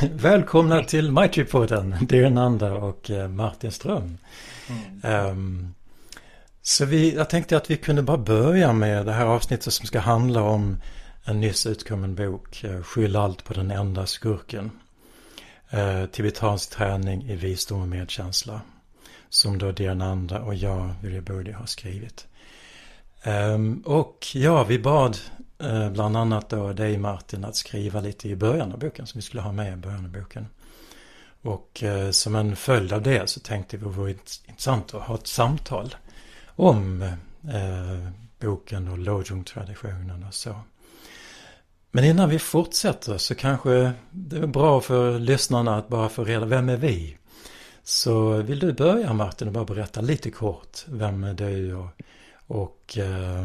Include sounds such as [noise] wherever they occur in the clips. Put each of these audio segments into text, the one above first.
[laughs] välkomna till Maitri-podden, Dear Nanda och eh, Martin Ström. Mm. Um, så vi, jag tänkte att vi kunde bara börja med det här avsnittet som ska handla om en nyss utkommen bok, eh, Skyll allt på den enda skurken. Uh, tibetansk träning i visdom och medkänsla. Som då Nanda och jag, Vilja Bodhi, har skrivit. Um, och ja, vi bad Eh, bland annat då dig Martin att skriva lite i början av boken som vi skulle ha med i början av boken. Och eh, som en följd av det så tänkte vi att det vore intressant att ha ett samtal om eh, boken och Lojong-traditionen och så. Men innan vi fortsätter så kanske det är bra för lyssnarna att bara få reda vem är vi? Så vill du börja Martin och bara berätta lite kort. Vem är du och och eh,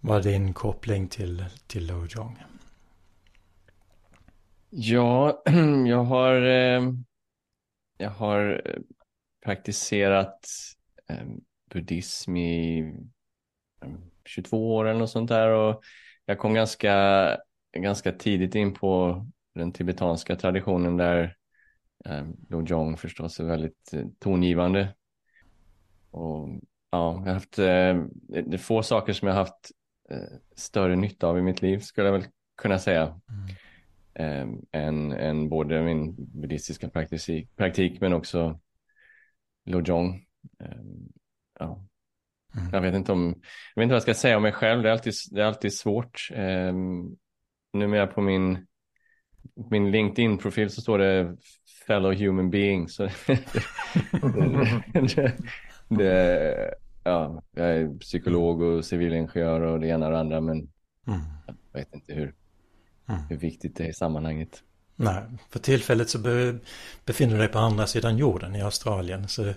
vad är din koppling till, till Lojong? Ja, [clears throat] jag har, eh, jag har eh, praktiserat eh, buddhism i 22 år eller något sånt där och jag kom ganska, ganska tidigt in på den tibetanska traditionen där Lojong förstås är väldigt tongivande. Och Ja, jag har haft, det är få saker som jag har haft större nytta av i mitt liv skulle jag väl kunna säga. Mm. Eh, än, än både min buddhistiska praktik, praktik men också Lojong. Eh, ja. Mm. Jag vet inte om, jag vet inte vad jag ska säga om mig själv, det är alltid, det är alltid svårt. Eh, numera på min, min LinkedIn-profil så står det fellow human being. Så [laughs] [laughs] det, det, ja, jag är psykolog och civilingenjör och det ena och det andra men mm. jag vet inte hur, mm. hur viktigt det är i sammanhanget. Nej, för tillfället så be, befinner du dig på andra sidan jorden i Australien. Så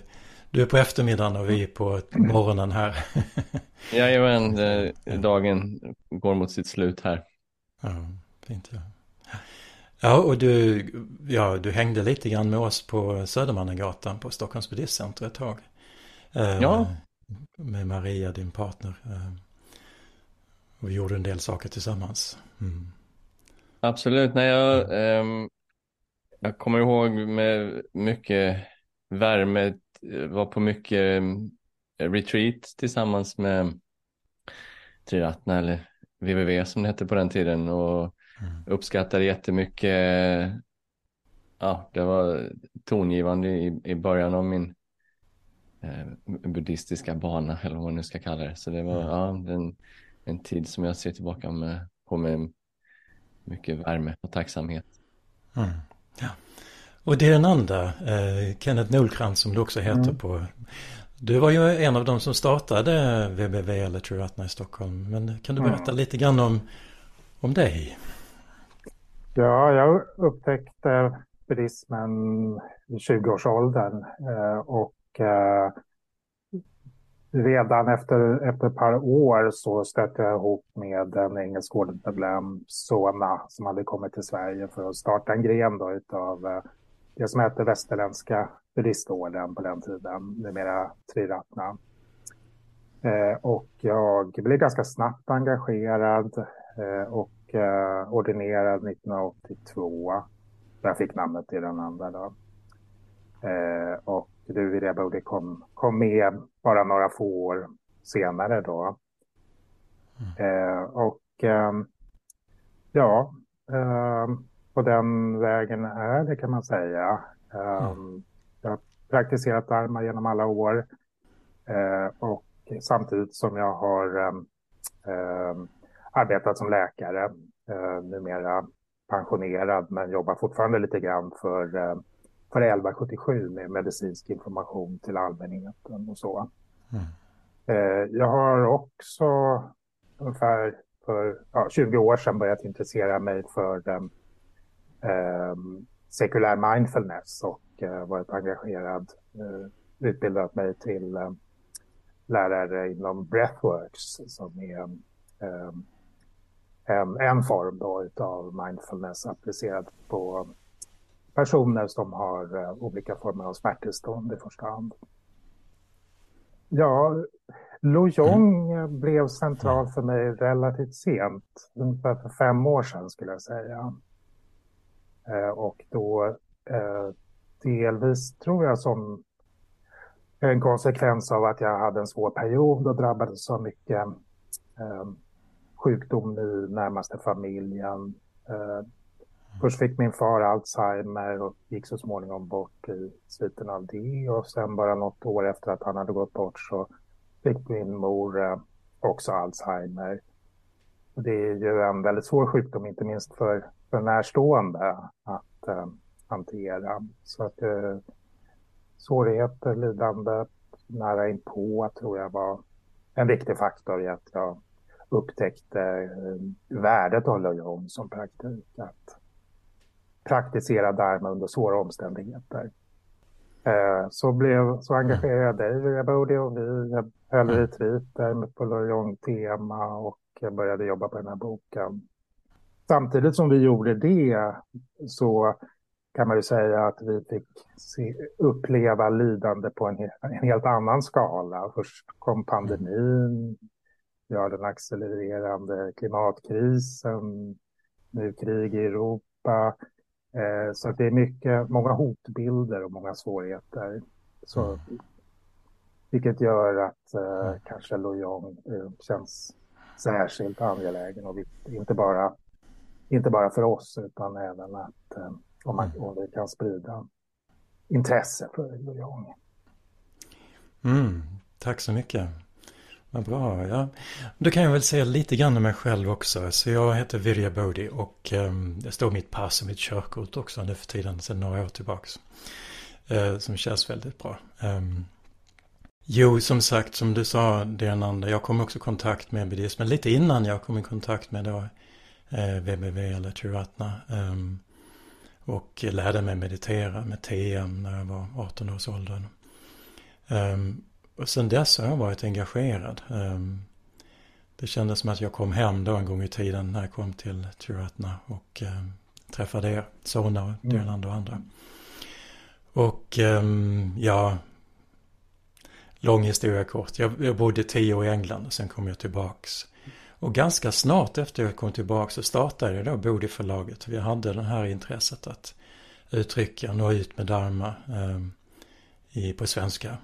du är på eftermiddagen och vi är på morgonen här. [laughs] Jajamän, [laughs] dagen går mot sitt slut här. Ja, fint ja. Ja, och du, ja, du hängde lite grann med oss på Södermannagatan på Stockholms buddhistcenter ett tag. Eh, ja. Med Maria, din partner. Eh, och vi gjorde en del saker tillsammans. Mm. Absolut, nej jag, eh, jag kommer ihåg med mycket värme, var på mycket eh, retreat tillsammans med Triratna eller www som det hette på den tiden och mm. uppskattade jättemycket. Ja, det var tongivande i, i början av min eh, buddhistiska bana [laughs] eller vad man nu ska kalla det. Så det var mm. ja, en, en tid som jag ser tillbaka med, på med mycket värme och tacksamhet. Mm. Ja. Och det är den andra, eh, Kenneth Nolkrantz som du också heter mm. på. Du var ju en av de som startade WBV eller Truratna i Stockholm. Men kan du berätta mm. lite grann om, om dig? Ja, jag upptäckte buddhismen i 20-årsåldern eh, och eh, redan efter, efter ett par år så stötte jag ihop med en engelsk ordensmedlem, Sona, som hade kommit till Sverige för att starta en gren då utav eh, det som hette Västerländska buddhistorden på den tiden, numera Triratna. Eh, och jag blev ganska snabbt engagerad eh, och eh, ordinerad 1982. Jag fick namnet till den andra då. Eh, och du Virabodi kom, kom med bara några få år senare då. Eh, och eh, ja, eh, på den vägen är det kan man säga. Eh, mm. Jag har praktiserat dharma genom alla år eh, och samtidigt som jag har ehm, arbetat som läkare, eh, numera pensionerad men jobbar fortfarande lite grann för för 1177 med medicinsk information till allmänheten och så. Mm. Eh, jag har också ungefär för ja, 20 år sedan börjat intressera mig för eh, sekulär mindfulness och eh, varit engagerad, eh, utbildat mig till eh, lärare inom breathworks som är eh, en, en form då utav mindfulness applicerad på personer som har eh, olika former av smärttillstånd i första hand. Ja, Lojong mm. Eh, blev central för mig relativt sent, ungefär för fem år sedan skulle jag säga. Eh, och då delvis tror jag som en konsekvens av att jag hade en svår period och drabbades av mycket sjukdom i närmaste familjen. Först fick min far Alzheimer och gick så småningom bort i sviten av det. Och sen bara något år efter att han hade gått bort så fick min mor eh, också Alzheimer. Det är ju en väldigt svår sjukdom, inte minst för, för närstående att eh, hantera. Så att eh, svårigheter, lidande, nära inpå tror jag var en viktig faktor i att jag upptäckte eh, värdet av Lojong som praktik. Att praktisera Dharma under svåra omständigheter. Eh, så, blev, så engagerade jag dig via Bodhi och vi höll mm. retreater på Lojong-tema och började jobba på den här boken. Samtidigt som vi gjorde det så kan man ju säga att vi fick se, uppleva lidande på en, en, helt annan skala. Först kom pandemin, vi har den accelererande klimatkrisen, nu krig i Europa. Eh, så det är mycket, många hotbilder och många svårigheter. Så, mm. Vilket gör att eh, mm. kanske Lojong eh, känns särskilt angelägen och inte bara, inte bara för oss utan även att eh, om, man, mm. om vi kan sprida intresse för Lojong. Mm, tack så mycket. Vad bra. Ja. Då kan jag väl säga lite grann om mig själv också. Så jag heter Virja Bodhi och um, det står mitt pass och mitt körkort också nu för tiden sedan några år tillbaks. Uh, som känns väldigt bra. Um, jo, som sagt, som du sa, Diananda, jag kom också i kontakt med buddhismen lite innan jag kom i kontakt med då eh, uh, VBV eller Triratna. Um, och lärde mig meditera med TM när jag var 18 års ålder. Um, och sen dess har jag varit engagerad. Um, det kändes som att jag kom hem då en gång i tiden när jag kom till Turatna och um, träffade er, Sona och Dyrland och andra. Och um, ja, lång historia kort. Jag, jag bodde tio år i England och sen kom jag tillbaks. Och ganska snart efter jag kom tillbaka så startade jag då Bodhi-förlaget. Vi hade det här intresset att uttrycka, nå ut med Dharma eh, i, på svenska.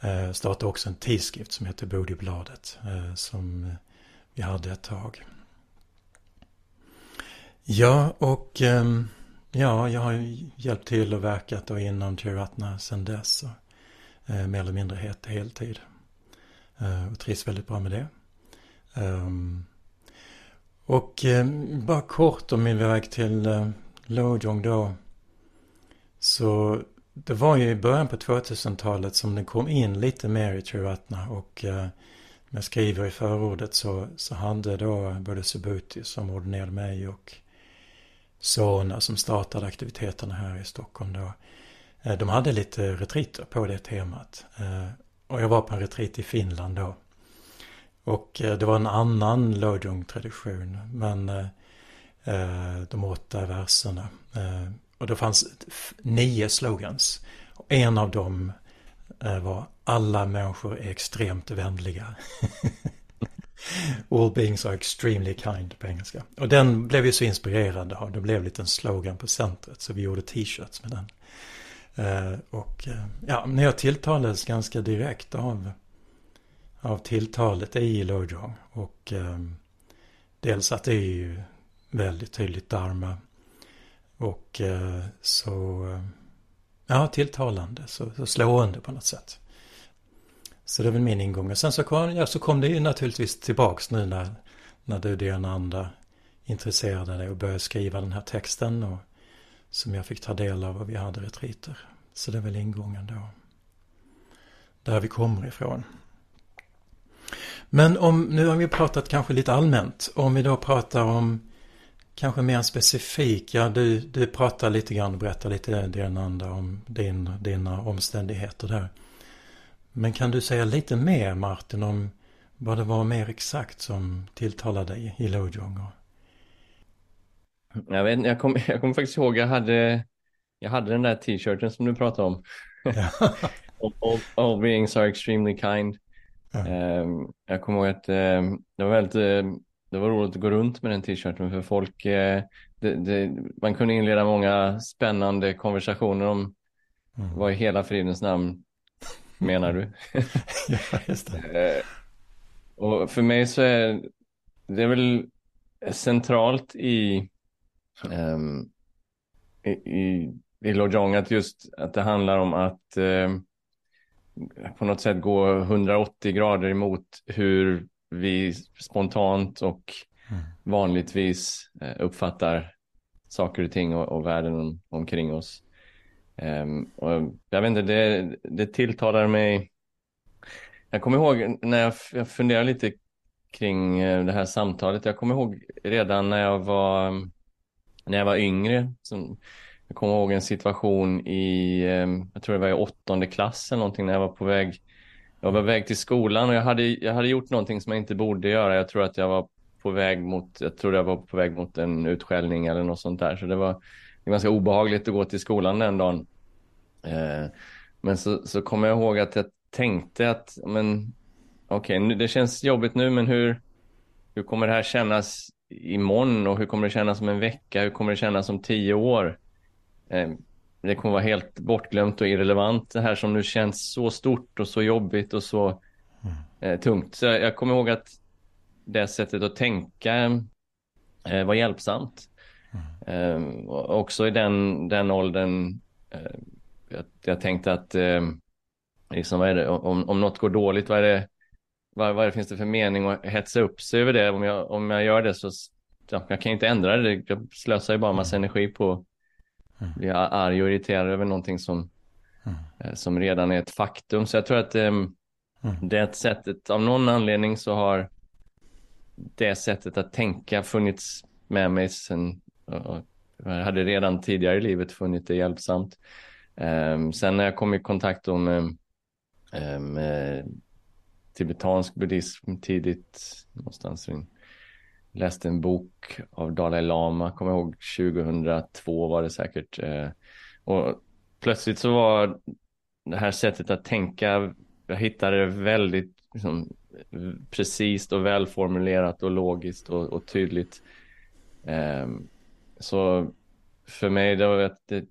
Eh, startade också en tidskrift som heter Bodibladet eh, som eh, vi hade ett tag. Ja, och ehm, ja, jag har hjälpt till och verkat då inom Triratna sedan dess. Och, mer eller mindre helt, heltid. Och trivs väldigt bra med det. Ehm, och ehm, bara kort om min väg till Lojong då. Så det var ju i början på 2000-talet som det kom in lite mer i Trivatna och eh, jag skriver i förordet så, så hade då både Subuti som ordinerade mig och Sona som startade aktiviteterna här i Stockholm då. Eh, de hade lite retriter på det temat. Eh, och jag var på en retreat i Finland då. Och eh, det var en annan Lojong-tradition. Men eh, eh, de åtta verserna. Eh, och det fanns nio slogans. En av dem eh, var alla människor är extremt vänliga. [laughs] All beings are extremely kind på engelska. Och den blev vi så inspirerade av. Det blev en liten slogan på centret så vi gjorde t-shirts med den. Eh, och eh, ja, när jag tilltalades ganska direkt av av tilltalet i Lojong. Och eh, dels att det är ju väldigt tydligt Dharma. Och eh, så, eh, ja tilltalande, så, så slående på något sätt. Så det är väl min ingång. Och sen så kom, ja, så kom det ju naturligtvis tillbaks nu när, när du Diana andra intresserade dig och började skriva den här texten. Och, som jag fick ta del av och vi hade retriter. Så det är väl ingången då. Där vi kommer ifrån. Men om, nu har vi pratat kanske lite allmänt. Om vi då pratar om kanske mer specifik. Ja, du, du pratar lite grann och berättar lite Diananda om din, dina omständigheter där. Men kan du säga lite mer Martin om vad det var mer exakt som tilltalade dig i Lojong? Jag, vet, jag kommer jag kom faktiskt ihåg, jag hade, jag hade den där t-shirten som du pratade om. Ja. all, all, all beings are extremely kind. Ja. Ehm, jag kommer ihåg att ehm, det var väldigt, ehm, det var roligt att gå runt med den t-shirten för folk, eh, det, det, man kunde inleda många spännande konversationer om mm. vad i hela fridens namn menar du? [laughs] ja, just det. [laughs] Eh, och för mig så är det väl centralt i, um, i, i, i Lojong att just att det handlar om att um, på något sätt gå 180 grader emot hur vi spontant och mm. vanligtvis eh, uppfattar saker och ting och, och världen omkring oss. Um, och jag vet inte, det, det tilltalar mig. Jag kommer ihåg när jag, jag funderade lite kring eh, det här samtalet. Jag kommer ihåg redan när jag var, när jag var yngre. Som, jag kommer ihåg en situation i, ehm, jag tror det var i åttonde klass eller någonting när jag var på väg jag var på väg till skolan och jag hade, jag hade gjort någonting som jag inte borde göra. Jag tror att jag var på väg mot, jag tror jag var på väg mot en utskällning eller något sånt där. Så det var, det var ganska obehagligt att gå till skolan den dagen. Eh, men så, så kommer jag ihåg att jag tänkte att, men okej, okay, det känns jobbigt nu, men hur, hur kommer det här kännas imorgon och hur kommer det kännas om en vecka? Hur kommer det kännas om tio år? Eh, det kommer vara helt bortglömt och irrelevant. Det här som nu känns så stort och så jobbigt och så mm. eh, tungt. Så jag kommer ihåg att det sättet att tänka eh, var hjälpsamt. Mm. Eh, också i den, den åldern. Eh, jag, jag, tänkte att eh, liksom, vad är det, om, om något går dåligt, vad är det, vad, vad finns det för mening att hetsa upp sig över det? Om jag, om jag gör det så ja, jag kan inte ändra det. Jag slösar ju bara massa mm. energi på Mm. Blir arg och irriterad över någonting som, mm. Eh, som redan är ett faktum. Så jag tror att um, mm. det sättet, av någon anledning så har det sättet att tänka funnits med mig sen, och jag hade redan tidigare i livet funnit det hjälpsamt. Um, sen när jag kom i kontakt med, um, med tibetansk buddhism tidigt, någonstans läste en bok av Dalai Lama, kommer ihåg 2002 var det säkert. Eh, och plötsligt så var det här sättet att tänka, jag hittade det väldigt liksom, precis och välformulerat och logiskt och, och tydligt. Um, så för mig det var att det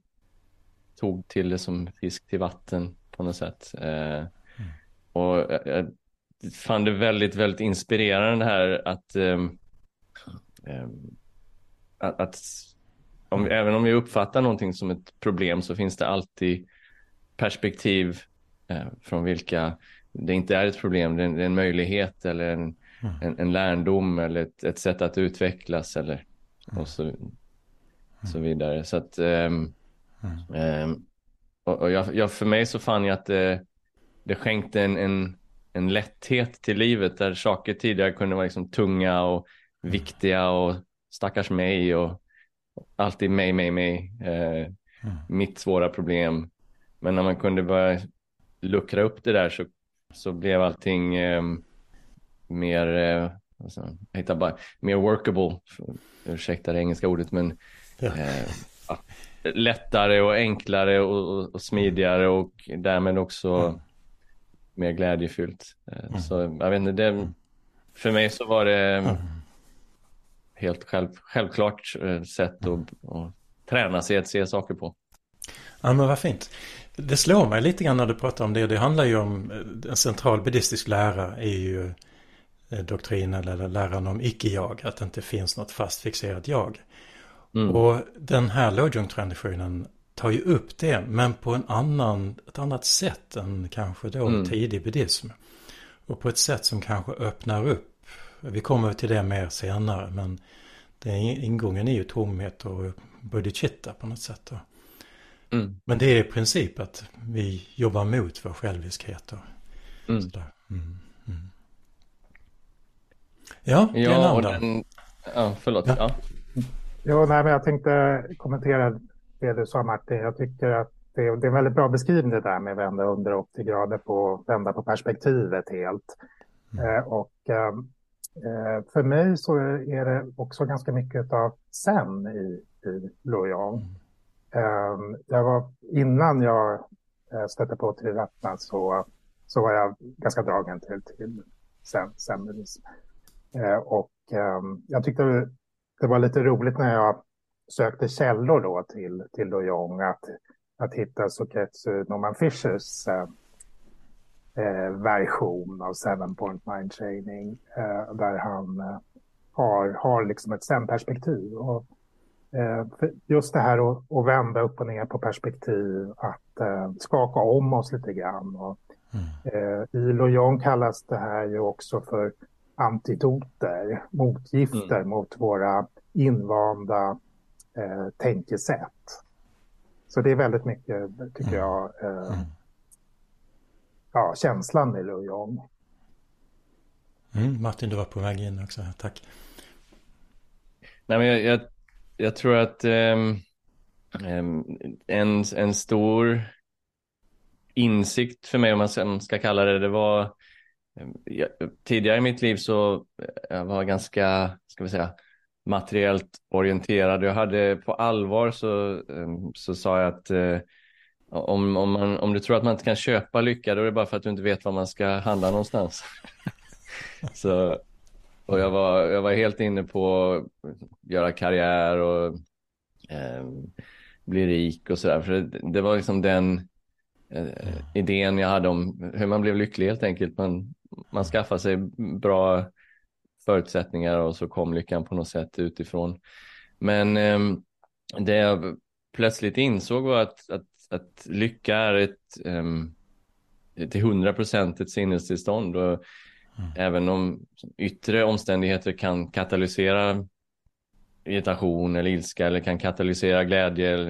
tog till det som fisk till vatten på något sätt. Uh, mm. Och jag, jag fann det väldigt, väldigt inspirerande här att um, Ehm, att, att om, även om vi uppfattar någonting som ett problem så finns det alltid perspektiv eh, från vilka det inte är ett problem, det är en, det är en möjlighet eller en, mm. en, en, lärdom eller ett, ett, sätt att utvecklas eller mm. och så, mm. så vidare. Så att, um, um, och, och jag, jag, för mig så fann jag att det, det skänkte en, en, en lätthet till livet där saker tidigare kunde vara liksom tunga och viktiga och stackars mig och alltid mig, mig, mig. Eh, mm. Mitt svåra problem. Men när man kunde börja luckra upp det där så, så blev allting eh, mer, eh, jag hittar bara, mer workable. Ursäkta det engelska ordet men ja. Eh, lättare och enklare och, och, och, smidigare och därmed också mm. mer glädjefyllt. Eh, mm. Så jag vet inte, det, mm. för mig så var det mm helt själv, självklart eh, sätt att, att träna sig att se saker på. Ja men vad fint. Det slår mig lite grann när du pratar om det. Det handlar ju om eh, en central buddhistisk lära är ju eh, doktrinen eller läran om icke-jag. Att det inte finns något fast fixerat jag. Mm. Och den här Lojong-traditionen tar ju upp det men på en annan, ett annat sätt än kanske då mm. tidig buddhism. Och på ett sätt som kanske öppnar upp vi kommer till det mer senare men det, ingången är ju tomhet och bodhicitta på något sätt. Mm. Men det är i princip att vi jobbar mot vår själviskhet. Och mm. sådär. Mm. Mm. Ja, det är en annan. Ja, förlåt. Ja. Ja. Jo, nej, men jag tänkte kommentera det du sa Martin. Jag tycker att det, det är en väldigt bra beskrivning det där med att vända under 80 grader på, vända på perspektivet helt. Mm. Eh, och eh, Eh, för mig så är det också ganska mycket av sen i, i Lojong. Mm. Jag var, innan jag eh, stötte på Triratna så, så var jag ganska dragen till, till zen, zenbuddhism. Eh, och ehm, jag tyckte det var lite roligt när jag sökte källor då till, till Jong att, att hitta Soketsu Norman Fishers eh, eh, version av Seven Point Mind Training eh, där han eh, har, har liksom ett zen-perspektiv. Och, eh, just det här att, att, vända upp och ner på perspektiv, att eh, skaka om oss lite grann. Och, mm. I Loyon kallas det här ju också för antidoter, motgifter mm. mot våra invanda eh, tänkesätt. Så det är väldigt mycket, tycker mm. jag, eh, mm. Ja, känslan med Lujong. Mm, Martin, du var på väg in också. Tack. Nej, men jag, jag, jag tror att um, en, en stor insikt för mig, om man ska kalla det, det var jag, tidigare i mitt liv så jag var ganska, ska vi säga, materiellt orienterad. Jag hade på allvar så, ehm, så sa jag att eh, om, om, man, om du tror att man inte kan köpa lycka då är det bara för att du inte vet var man ska handla någonstans. [laughs] så, och jag var, jag var helt inne på att göra karriär och eh, bli rik och sådär. För det, det, var liksom den eh, idén jag hade om hur man blev lycklig helt enkelt. Man, man skaffade sig bra förutsättningar och så kom lyckan på något sätt utifrån. Men eh, det jag plötsligt insåg var att, att, att lycka är ett eh, till hundra procent ett sinnestillstånd och mm. även om yttre omständigheter kan katalysera irritation eller ilska eller kan katalysera glädje eller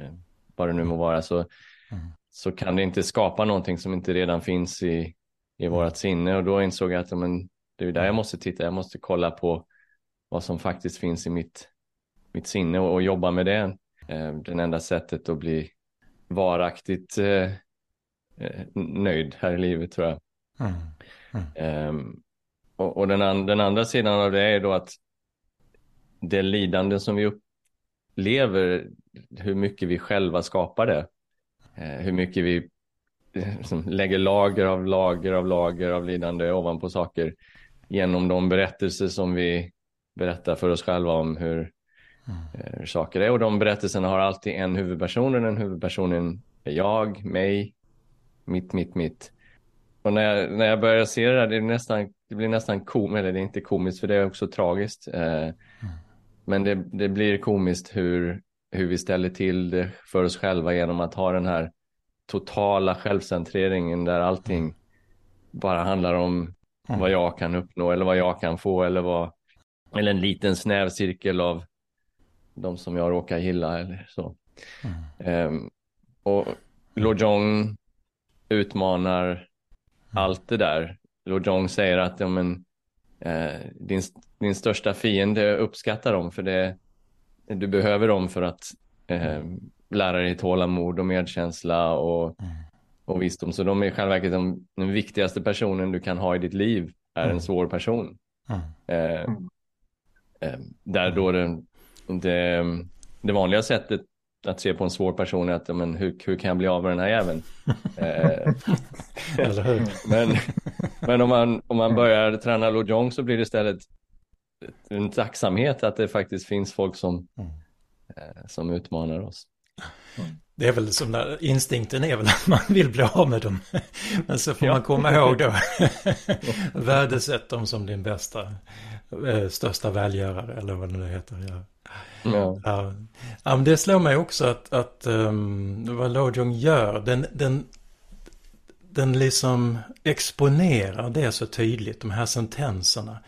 eh, vad det nu må vara så, mm. så kan det inte skapa någonting som inte redan finns i, i vårat sinne och då insåg jag att men, det är där jag måste titta, jag måste kolla på vad som faktiskt finns i mitt, mitt sinne och, och jobba med det. Eh, den enda sättet att bli varaktigt eh, eh nöjd här i livet tror jag. Mm. Mm. Um, och, och den, an, den, andra sidan av det är då att det lidande som vi upplever, hur mycket vi själva skapar det, eh, hur mycket vi liksom, lägger lager av lager av lager av lidande ovanpå saker genom de berättelser som vi berättar för oss själva om hur, mm. hur saker är. Och de berättelserna har alltid en huvudperson och den huvudpersonen är jag, mig, mitt, mitt, mitt. Och när jag, när jag börjar se det där, det, är nästan, det blir nästan komiskt, eller det är inte komiskt för det är också tragiskt. Eh, mm. Men det, det blir komiskt hur, hur vi ställer till det för oss själva genom att ha den här totala självcentreringen där allting mm. bara handlar om mm. vad jag kan uppnå eller vad jag kan få eller vad eller en liten snäv cirkel av de som jag råkar gilla eller så. Mm. Um, och Lojong utmanar mm. allt det där. Lojong säger att ja, men, eh, din, din största fiende uppskattar dem för det, du behöver dem för att eh, lära dig tålamod och medkänsla och, mm. och visdom. Så de är i själva verket den, den viktigaste personen du kan ha i ditt liv är mm. en svår person. Mm. Eh, mm. eh, där då det, det, det, vanliga sättet att se på en svår person är att men, hur, hur kan jag bli av med den här jäveln? [laughs] eh, men men om, man, om man börjar träna Lojong så blir det istället en tacksamhet att det faktiskt finns folk som, mm. eh, som utmanar oss. Det är väl som där, instinkten är väl [laughs] att man vill bli av med dem. Men så får ja. man komma ihåg då, [laughs] värdesätt dem som din bästa, eh, största välgörare eller vad det nu heter. Ja. Ja. Ja. ja. men det slår mig också att, att um, vad Lojong gör, den, den, den liksom exponerar det så tydligt, de här sentenserna.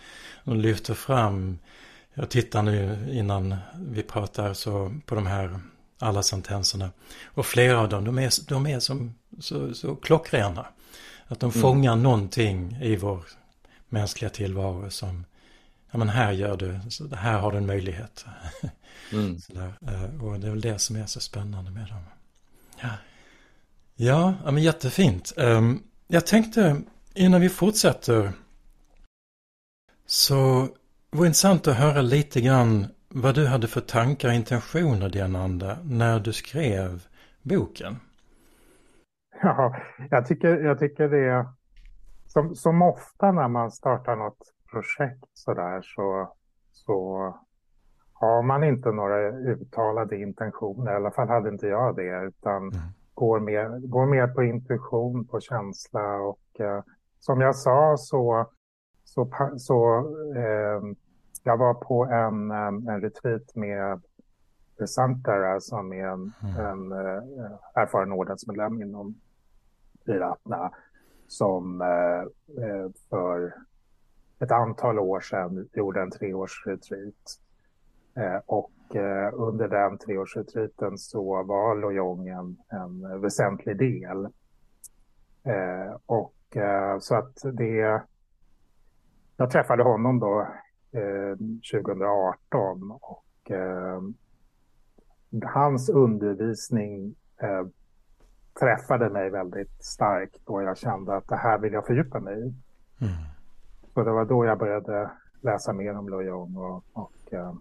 De lyfter fram, jag tittar nu innan vi pratar så på de här alla sentenserna. Och flera av dem, de är, de är som, så, så klockrena. Att de mm. fångar någonting i vår mänskliga tillvaro som, ja men här gör du, så här har du en möjlighet. [laughs] Mm. Eh, och det är väl det som är så spännande med dem. Ja, ja, ja men jättefint. Ehm, jag tänkte, innan vi fortsätter, så det intressant att höra lite grann vad du hade för tankar och intentioner, Diananda, när du skrev boken. Ja, jag tycker, jag tycker det som, som ofta när man startar något projekt sådär så, så har man inte några uttalade intentioner, i alla fall hade inte jag det, utan mm. går, mer, går mer på intuition, på känsla och eh, som jag sa så, så, så eh, jag var på en, eh, en retreat med Santara som är en, mm. en uh, erfaren ordensmedlem inom Iratna som uh, för ett antal år sedan gjorde en treårsretreat. Och under den treårsretreaten så var Lojong en, en väsentlig del. och så att det... Jag träffade honom då 2018 och hans undervisning eh, träffade mig väldigt starkt och jag kände att det här vill jag fördjupa mig i. Mm. Så det var då jag började läsa mer om Lojong och, och eh,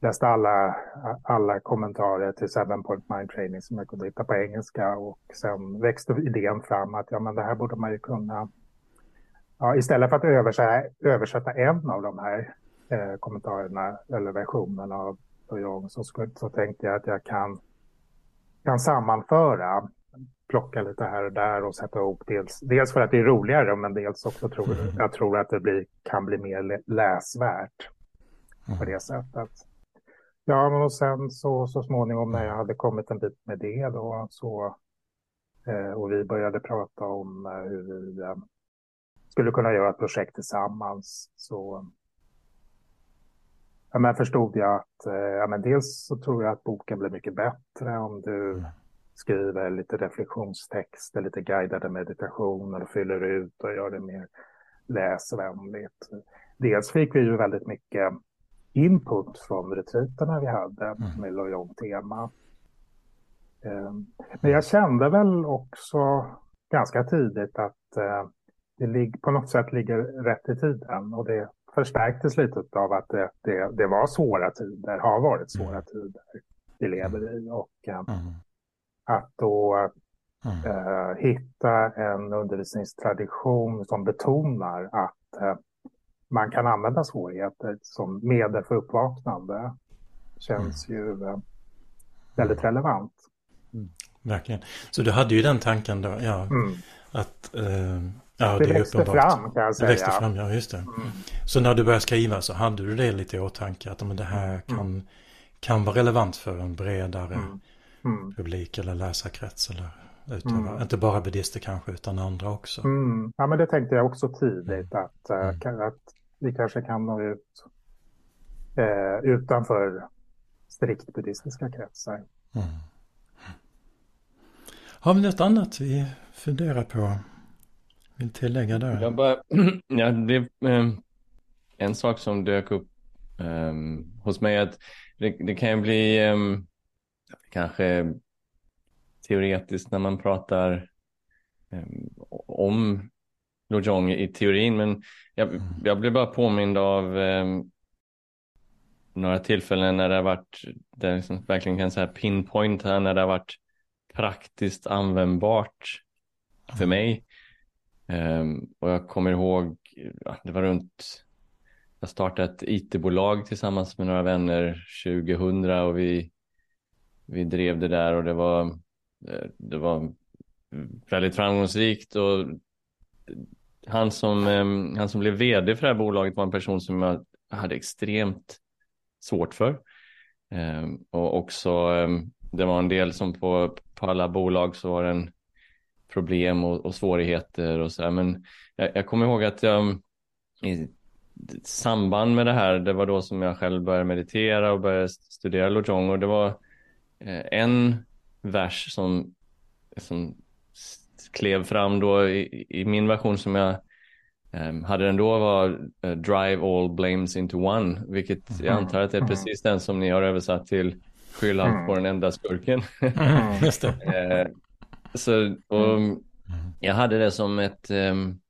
läste alla, alla kommentarer till Seven Point Mind Training som jag kunde hitta på engelska och sen växte idén fram att ja, men det här borde man ju kunna Ja, istället för att översätta, översätta en av de här eh, kommentarerna eller versionerna av jag så, så tänkte jag att jag kan, kan sammanföra, plocka lite här och där och sätta ihop dels, dels för att det är roligare men dels också tror mm. jag tror att det blir, kan bli mer läsvärt på det sättet. Ja, och sen så, så småningom när jag hade kommit en bit med det då så eh, och vi började prata om eh, hur vi skulle kunna göra ett projekt tillsammans så ja, men förstod jag att eh, ja, men dels så tror jag att boken blir mycket bättre om du mm. skriver lite reflektionstexter, lite guidade meditationer och fyller ut och gör det mer läsvänligt. Dels fick vi ju väldigt mycket input från retriterna vi hade mm. med Lojong-tema. Ehm, men jag kände väl också ganska tidigt att det på något sätt ligger rätt i tiden och det förstärktes lite av att det, det, det, var svåra tider, har varit svåra mm. tider vi lever i. Och eh, mm. att då mm. eh, hitta en undervisningstradition som betonar att eh, man kan använda svårigheter som medel för uppvaknande känns mm. ju eh, väldigt relevant. Mm. Verkligen. Så du hade ju den tanken då, ja, mm. att eh, Ja, det, det växte fram kan jag säga. Det växte fram, ja just det. Mm. Så när du började skriva så hade du det lite i åtanke att men det här mm. kan, mm. kan vara relevant för en bredare mm. mm. publik eller läsarkrets eller utövare. Mm. Inte bara buddister kanske utan andra också. Ja men det tänkte jag också tidigt att, äh, att vi kanske kan nå ut äh, utanför strikt buddhistiska kretsar. Har vi något annat vi funderar på? Vill tillägga där? Jag bara, [clears throat] ja, det, eh, en sak som dök upp eh, hos mig att det, det kan ju bli eh, kanske teoretiskt när man pratar ehm, om Lojong i teorin, men jag, mm. jag blev bara påmind av ehm, några tillfällen när det har varit, där jag liksom verkligen kan säga pinpoint här, när det har varit praktiskt användbart för mig. Um, och jag kommer ihåg, ja, det var runt, jag startade ett IT-bolag tillsammans med några vänner 2000 och vi, vi drev det där och det var, eh, det var väldigt framgångsrikt och han som, um, han som blev vd för det här bolaget var en person som jag hade extremt svårt för. Um, och också, det var en del som på, på alla bolag så var det en problem och, och svårigheter och så här. Men jag, jag kommer ihåg att jag i samband med det här, det var då som jag själv började meditera och började studera Lojong och det var eh, en vers som, som klev fram då i, i min version som jag um, hade den då var uh, Drive all blames into one, vilket jag mm. antar att det är precis den som ni har översatt till Skyll allt på den enda skurken. Mm, uh, [laughs] Så, och mm. mm. Jag hade det som ett um,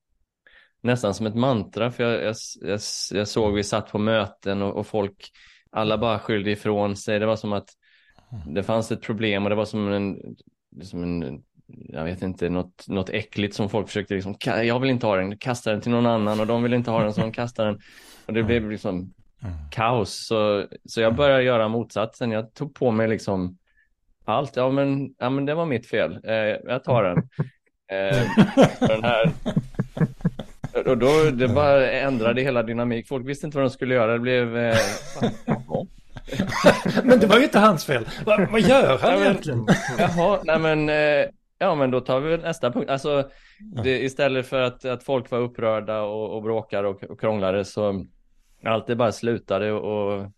nästan som ett mantra för jag, jag, jag, jag såg vi satt på möten och, och, folk alla bara skyllde ifrån sig. Det var som att mm. det fanns ett problem och det var som en, som en jag vet inte, något, något äckligt som folk försökte liksom, jag vill inte ha den, kasta den till någon annan och de vill inte ha den så de kastar den. Och det blev liksom mm. kaos. Så, så jag började göra motsatsen. Jag tog på mig liksom allt. Ja men, ja, men det var mitt fel. Eh, jag tar den. Eh, den här. [laughs] Och då, det bara ändrade hela dynamik. Folk visste inte vad de skulle göra. Det blev... Eh, men det var ju inte hans fel. Vad, vad gör han egentligen? Jaha, nej men... Eh, ja, men då tar vi nästa punkt. Alltså, det, istället för att, att folk var upprörda och, och bråkade och, och krånglade så allt det bara slutade och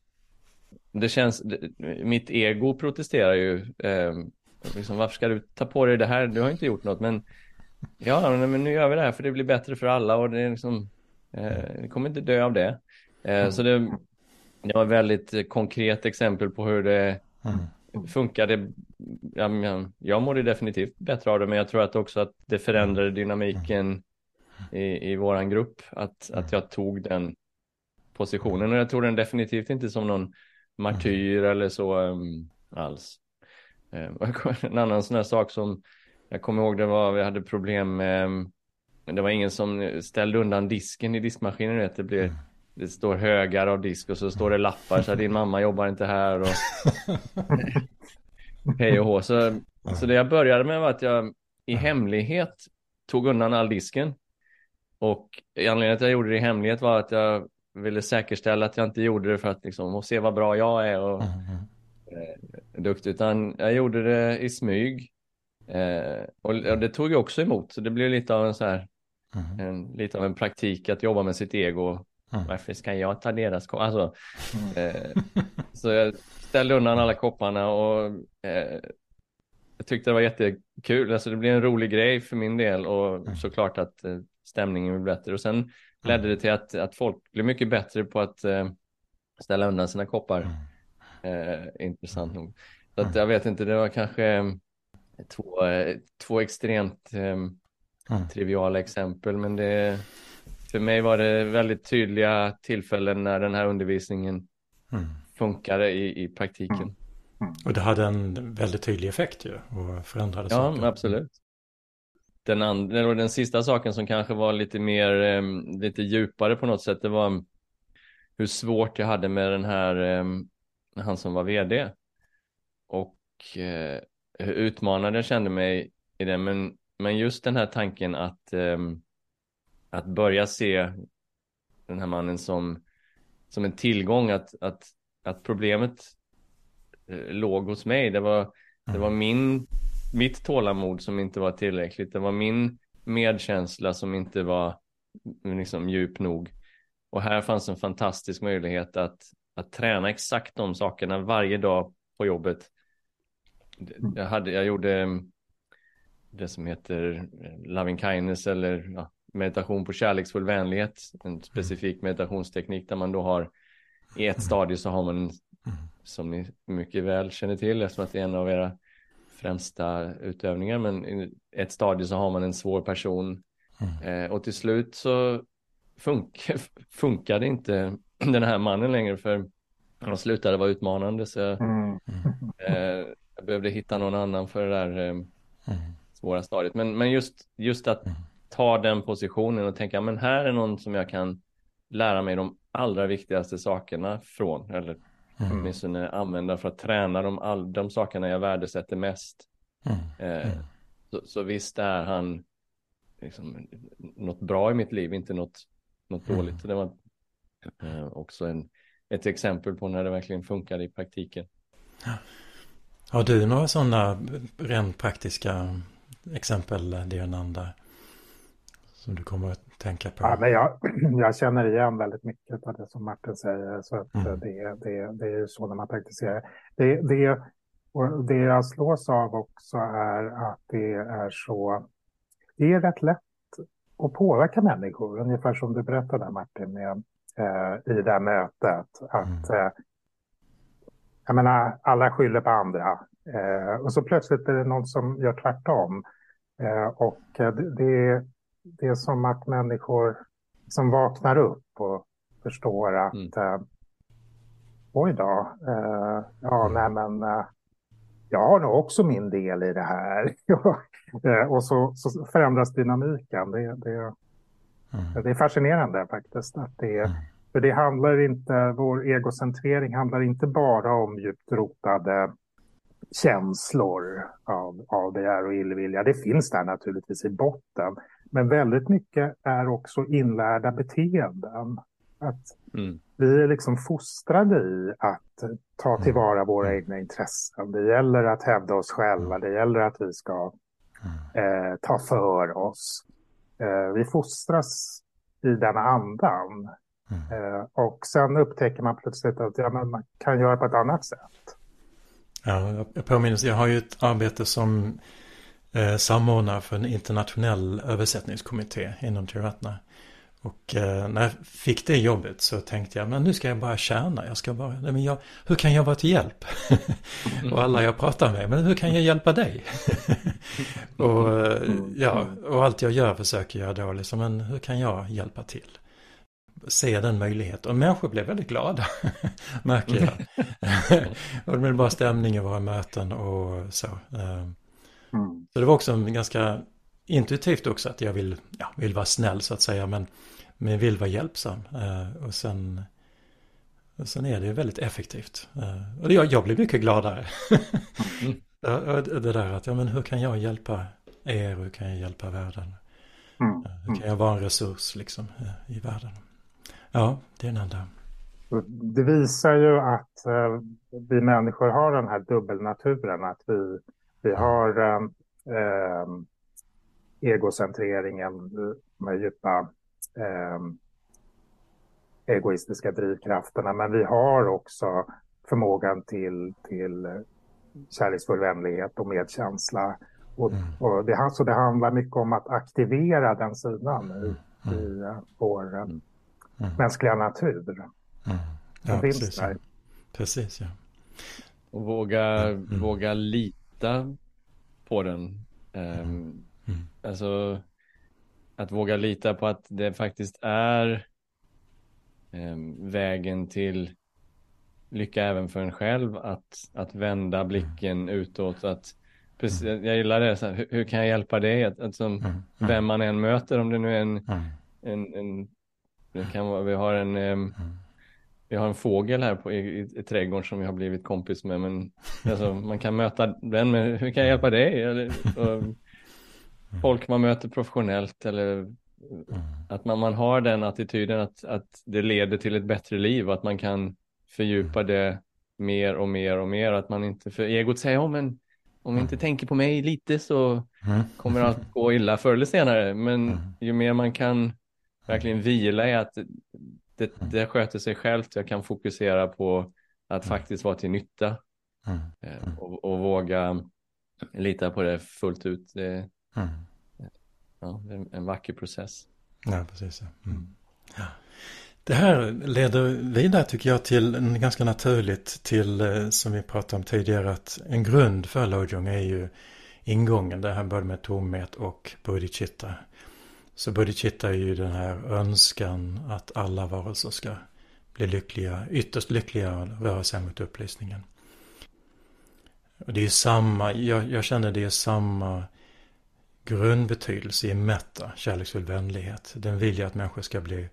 det känns, mitt ego protesterar ju. Eh, liksom, varför ska du ta på dig det här? Du har inte gjort något, men ja, men nu gör vi det här för det blir bättre för alla och det är liksom, eh, vi kommer inte dö av det. Eh, så det, det var ett väldigt konkret exempel på hur det mm. funkade. Ja, jag mådde definitivt bättre av det, men jag tror att också att det förändrade dynamiken i, i våran grupp, att, att jag tog den positionen och jag tror den definitivt inte som någon martyr mm. eller så um, alls. [laughs] Um, en annan sån här sak som jag kommer ihåg det var vi hade problem med um, det var ingen som ställde undan disken i diskmaskinen. Vet, det, blir, mm. det står högar av disk och så står det lappar så din mamma jobbar inte här. Och... [laughs] Hej och hå. Så, så det jag började med var att jag i hemlighet tog undan all disken. Och anledningen till att jag gjorde det i hemlighet var att jag ville säkerställa att jag inte gjorde det för att liksom, se vad bra jag är och mm. eh, duktig, utan jag gjorde det i smyg. Eh, och, och, det tog jag också emot, så det blev lite av en så här, mm. en, lite av en praktik att jobba med sitt ego. Mm. Varför ska jag ta deras koppar? Alltså, eh, så jag ställde undan alla kopparna och eh, jag tyckte det var jättekul. Alltså det blev en rolig grej för min del och mm. såklart att eh, stämningen blev bättre. Och sen ledde det till att, att folk blev mycket bättre på att eh, ställa undan sina koppar. Eh, intressant nog. Så att jag vet inte, det var kanske eh, två, eh, två extremt eh, triviala exempel, men det, för mig var det väldigt tydliga tillfällen när den här undervisningen mm. funkade i, i praktiken. Mm. Och det hade en väldigt tydlig effekt ju och förändrade ja, saker. Ja, absolut den, andra, den sista saken som kanske var lite mer, eh, lite djupare på något sätt, det var hur svårt jag hade med den här, eh, han som var vd. Och eh, hur utmanad jag kände mig i det. Men, men just den här tanken att, att börja se den här mannen som, som en tillgång, att, att, att problemet eh, låg hos mig. Det var, det var mm. min mitt tålamod som inte var tillräckligt. Det var min medkänsla som inte var liksom djup nog. Och här fanns en fantastisk möjlighet att, att träna exakt de sakerna varje dag på jobbet. Jag, hade, jag gjorde det som heter loving kindness eller ja, meditation på kärleksfull vänlighet. En specifik meditationsteknik där man då har i ett stadie så har man som ni mycket väl känner till eftersom att det är en av era främsta utövningar, men i ett stadie så har man en svår person mm. eh, och till slut så funk [laughs] funkade inte [clears throat] den här mannen längre för han slutade vara utmanande så jag, mm. eh, jag behövde hitta någon annan för det där eh, mm. svåra stadiet. Men, men just, just att mm. ta den positionen och tänka, men här är någon som jag kan lära mig de allra viktigaste sakerna från, eller Mm. Åtminstone använda för att träna de, all, de sakerna jag värdesätter mest. Mm. Eh, mm. så, så visst är han liksom, något bra i mitt liv, inte något, något mm. dåligt. Det var eh, också en, ett exempel på när det verkligen funkade i praktiken. Har du några sådana rent praktiska exempel, Dionanda? Som du kommer att tänka på? Ja, men jag, [clears throat] jag känner igen väldigt mycket av det som Martin säger. Så att mm. det, det, det är så när man praktiserar. Det, det, och det jag slås av också är att det är så... Det är rätt lätt att påverka människor, ungefär som du berättade Martin med, eh, i det här mötet. Att mm. eh, jag menar, alla skyller på andra. Eh, och så plötsligt är det någon som gör tvärtom. Eh, och det, det, det är som att människor som vaknar upp och förstår att mm. eh, oj då, eh, ja mm. nej men eh, jag har nog också min del i det här. [laughs] Eh, och så, så, förändras dynamiken. Det, det, mm. det är fascinerande faktiskt. Att det, mm. För det handlar inte, vår egocentrering handlar inte bara om djupt rotade känslor av, av begär och illvilja. Det finns där naturligtvis i botten. Men väldigt mycket är också inlärda beteenden. Att mm. Vi är liksom fostrade i att ta mm. tillvara våra mm. egna intressen. Det gäller att hävda oss själva. Mm. Det gäller att vi ska eh, ta för oss. Eh, vi fostras i denna andan. Eh, och sen upptäcker man plötsligt att ja, man kan göra på ett annat sätt. Ja, jag påminner jag har ju ett arbete som eh, samordnare för en internationell översättningskommitté inom Tiratna. Och eh, när jag fick det jobbet så tänkte jag, men nu ska jag bara tjäna. Jag ska bara, men jag, hur kan jag vara till hjälp? [laughs] och alla jag pratar med, men hur kan jag hjälpa dig? [laughs] och, eh, ja, och allt jag gör försöker jag då liksom, men hur kan jag hjälpa till? Se den möjligheten. Och människor blev väldigt glada, [laughs] märker jag. och det blev bara stämning i våra möten och så. Eh, mm. Så det var också en ganska intuitivt också att jag vill, ja, vill vara snäll så att säga. Men, men vill vara hjälpsam. Uh, och, sen, och sen är det väldigt effektivt. Uh, och jag, jag blir mycket gladare. mm. [laughs] det där att, ja men hur kan jag hjälpa er? Hur kan jag hjälpa världen? Mm. Uh, hur kan jag vara en resurs liksom i världen? Ja, det är den enda. Det visar ju att vi människor har den här dubbelnaturen. Att vi, vi har um, egocentreringen med djupa eh, egoistiska drivkrafterna. Men vi har också förmågan till, till kärleksfull vänlighet och medkänsla. Och, mm. och det, så det handlar mycket om att aktivera den sidan mm. i, i uh, vår uh, mm. mänskliga natur. Mm. Ja, precis, där. precis, ja. Och våga, mm. våga lita på den. Um, Mm. Alltså att våga lita på att det faktiskt är eh, vägen till lycka även för en själv att, att vända mm. blicken mm. utåt. Att, precis, mm. Jag gillar det, så här, hur, hur, kan jag hjälpa dig? Att, att som, mm. Vem man än möter, om det nu är en, en, en det kan vara, vi har en eh, vi har en fågel här på, i, i, i trädgården som vi har blivit kompis med. Men alltså, man kan möta den med, hur kan jag hjälpa dig? Eller, och, Mm. folk man möter professionellt eller mm. att man, man har den attityden att, att det leder till ett bättre liv och att man kan fördjupa mm. det mer och mer och mer. Att man inte, för egot säger, oh, men om vi inte tänker på mig lite så kommer allt gå illa förr eller senare. Men ju mer man kan verkligen vila i att det, det sköter sig självt, jag kan fokusera på att faktiskt vara till nytta eh, och, och våga lita på det fullt ut. Det, Mm. Ja, en, en vacker process. Ja, precis. Mm. Ja. Det här leder vidare tycker jag till ganska naturligt till, eh, som vi pratade om tidigare, att en grund för Lojong är ju ingången, det här både med tomhet och bodhicitta. Så bodhicitta är ju den här önskan att alla varelser ska bli lyckliga, ytterst lyckliga och röra sig mot upplysningen. Och det är samma, jag, jag känner det är samma grundbetydelse i metta, kärleksfull vänlighet. Den vill ju att människor ska bli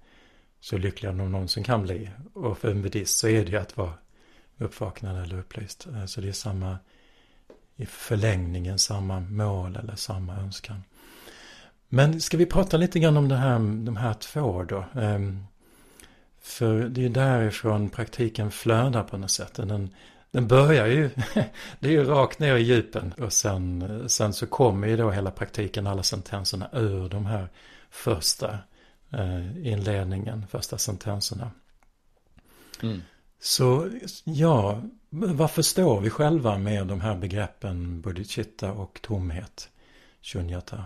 så lyckliga de någonsin kan bli. Och för en buddhist så är det ju att vara uppvaknad eller upplyst. Så det är samma, i förlängningen samma mål eller samma önskan. Men ska vi prata lite grann om det här, de här två då? Ehm, för det är därifrån praktiken flödar på något sätt. Den, den börjar ju, [laughs] det är ju rakt ner i djupen och sen, sen så kommer ju då hela praktiken, alla sentenserna ur de här första eh, inledningen, första sentenserna. Mm. Så ja, vad förstår vi själva med de här begreppen bodhicitta och tomhet, shunyata?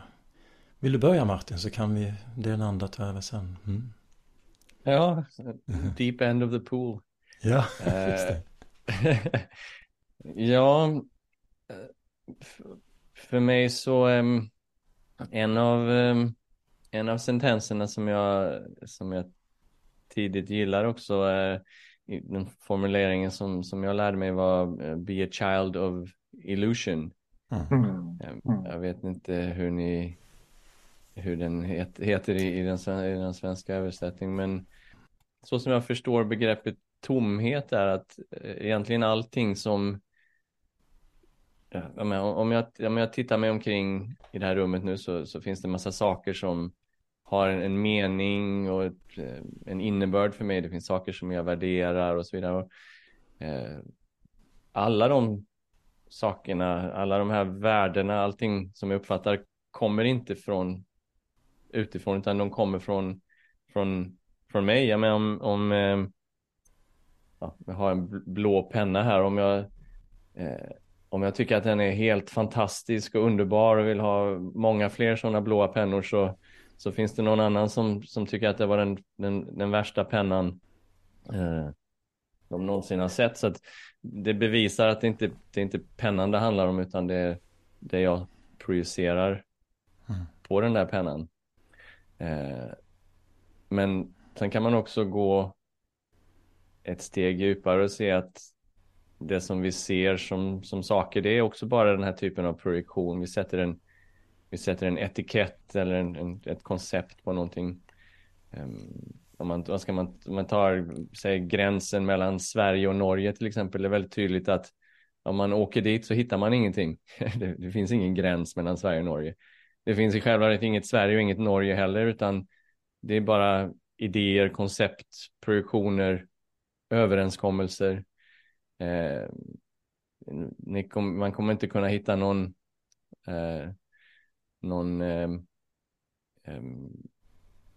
Vill du börja Martin så kan vi den andra ta över sen. Mm. Ja, deep end of the pool. Ja, just det. [laughs] ja, för mig så um, en av um, en av sentenserna som jag som jag tidigt gillar också är den formuleringen som som jag lärde mig var uh, be a child of illusion. Mm. Mm. Jag vet inte hur ni hur den heter i, i, den, i den svenska översättningen men så som jag förstår begreppet tomhet är att eh, egentligen allting som Ja, om, jag, om jag tittar mig omkring i det här rummet nu så, så finns det en massa saker som har en, en mening och ett, eh, en innebörd för mig. Det finns saker som jag värderar och så vidare. Eh, alla de sakerna, alla de här värdena, allting som jag uppfattar kommer inte från utifrån utan de kommer från, från, från mig. Jag menar om, om eh, ja, jag har en blå penna här, om jag eh, om jag tycker att den är helt fantastisk och underbar och vill ha många fler sådana blåa pennor så, så finns det någon annan som, som tycker att det var den, den, den värsta pennan eh, de någonsin har sett. Så det bevisar att det inte det är inte pennan det handlar om utan det är det jag projicerar mm. på den där pennan. Eh, men sen kan man också gå ett steg djupare och se att det som vi ser som, som saker, det är också bara den här typen av projektion. Vi sätter en, vi sätter en etikett eller en, en ett koncept på någonting. Um, om man, vad ska man, om man tar säg, gränsen mellan Sverige och Norge till exempel, det är väldigt tydligt att om man åker dit så hittar man ingenting. [laughs] det, det, finns ingen gräns mellan Sverige och Norge. Det finns i själva verket inget Sverige och inget Norge heller, utan det är bara idéer, koncept, projektioner, överenskommelser. Eh, kom, man kommer inte kunna hitta någon, eh, någon eh,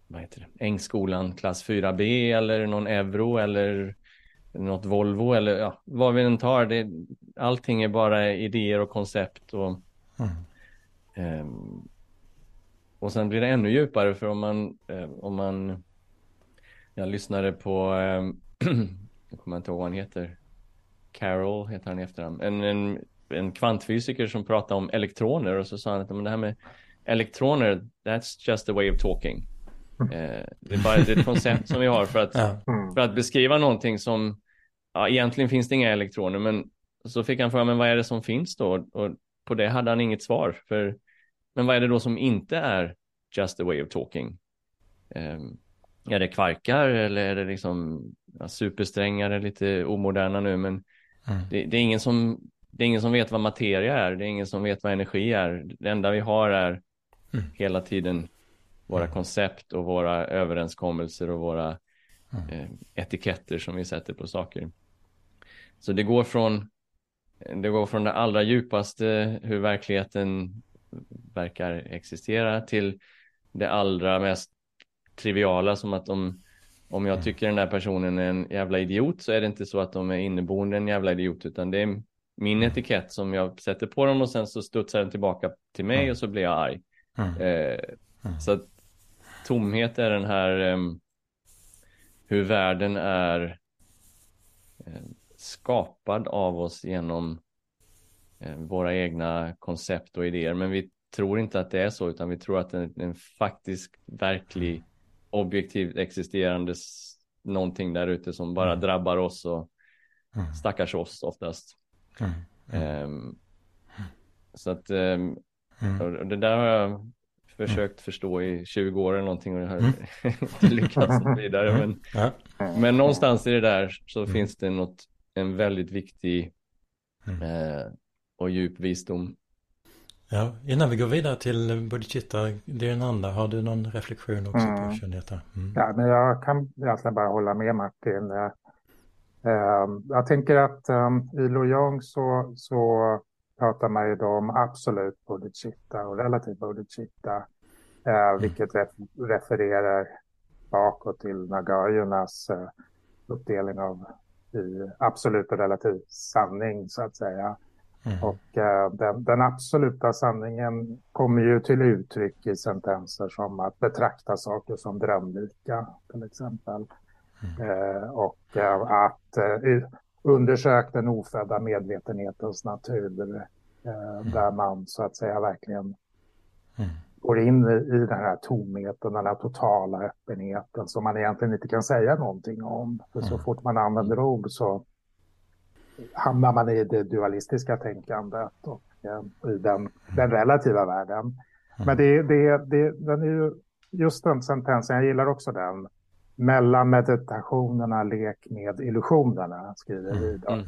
vad heter det, Ängskolan klass 4B eller någon euro eller något Volvo eller ja, vad vi än tar. Det, allting är bara idéer och koncept och mm. Och sen blir det ännu djupare för om man, eh, om man jag lyssnade på, eh, [clears throat] jag kommer inte ihåg vad han heter, Carol heter han i efternamn, en, en, en kvantfysiker som pratade om elektroner och så sa han att men det här med elektroner, that's just a way of talking. Eh, det är bara ett koncept som vi har för att, för att beskriva någonting som, ja, egentligen finns det inga elektroner, men så fick han fråga, men vad är det som finns då? Och på det hade han inget svar, för men vad är det då som inte är just a way of talking? Um, är det kvarkar eller är det liksom ja, supersträngar, lite omoderna nu, men mm. det, det, är ingen som, det är ingen som vet vad materia är, det är ingen som vet vad energi är. Det enda vi har är mm. hela tiden våra mm. koncept och våra överenskommelser och våra mm. eh, etiketter som vi sätter på saker. Så det går från det går från det allra djupaste hur verkligheten verkar existera till det allra mest triviala som att om, om jag mm. tycker den där personen är en jävla idiot så är det inte så att de är inneboende en jävla idiot utan det är min etikett som jag sätter på dem och sen så studsar den tillbaka till mig och så blir jag arg. Mm. Eh, så att tomhet är den här um, hur världen är um, skapad av oss genom våra egna koncept och idéer. Men vi tror inte att det är så, utan vi tror att det är en faktisk, verklig, objektivt existerande någonting där ute som bara mm. drabbar oss och mm. stackars oss oftast. Mm. Um, så att um, och det där har jag försökt förstå i 20 år eller någonting och jag har mm. inte [laughs] lyckats vidare. Mm. Men, men någonstans i det där så mm. finns det något, en väldigt viktig mm. eh, och djup visdom. Ja, innan vi går vidare till bodhicitta, det är en andra. Har du någon reflektion också mm. på Shaneta? Mm. Ja, men jag kan egentligen bara hålla med Martin. Eh, eh jag tänker att um, i Lojong så, så pratar man ju då om absolut bodhicitta och relativ bodhicitta, eh, mm. vilket ref refererar bakåt till Nagayunas eh, uppdelning av i absolut och relativ sanning så att säga. Mm. Och eh, den, den, absoluta sanningen kommer ju till uttryck i sentenser som att betrakta saker som drömlika till exempel. Mm. Eh, och eh, att eh, undersök den ofödda medvetenhetens natur. Eh, mm. Där man så att säga verkligen mm. går in i, i den här tomheten, den här totala öppenheten som man egentligen inte kan säga någonting om. För så mm. fort man använder ord så hamnar man i det dualistiska tänkandet. Och eh, i den, den relativa världen. Mm. Men det, det, det, den är ju, just den sentensen, jag gillar också den. Mellan meditationerna, lek med illusionerna, skriver mm. Vidar. Mm.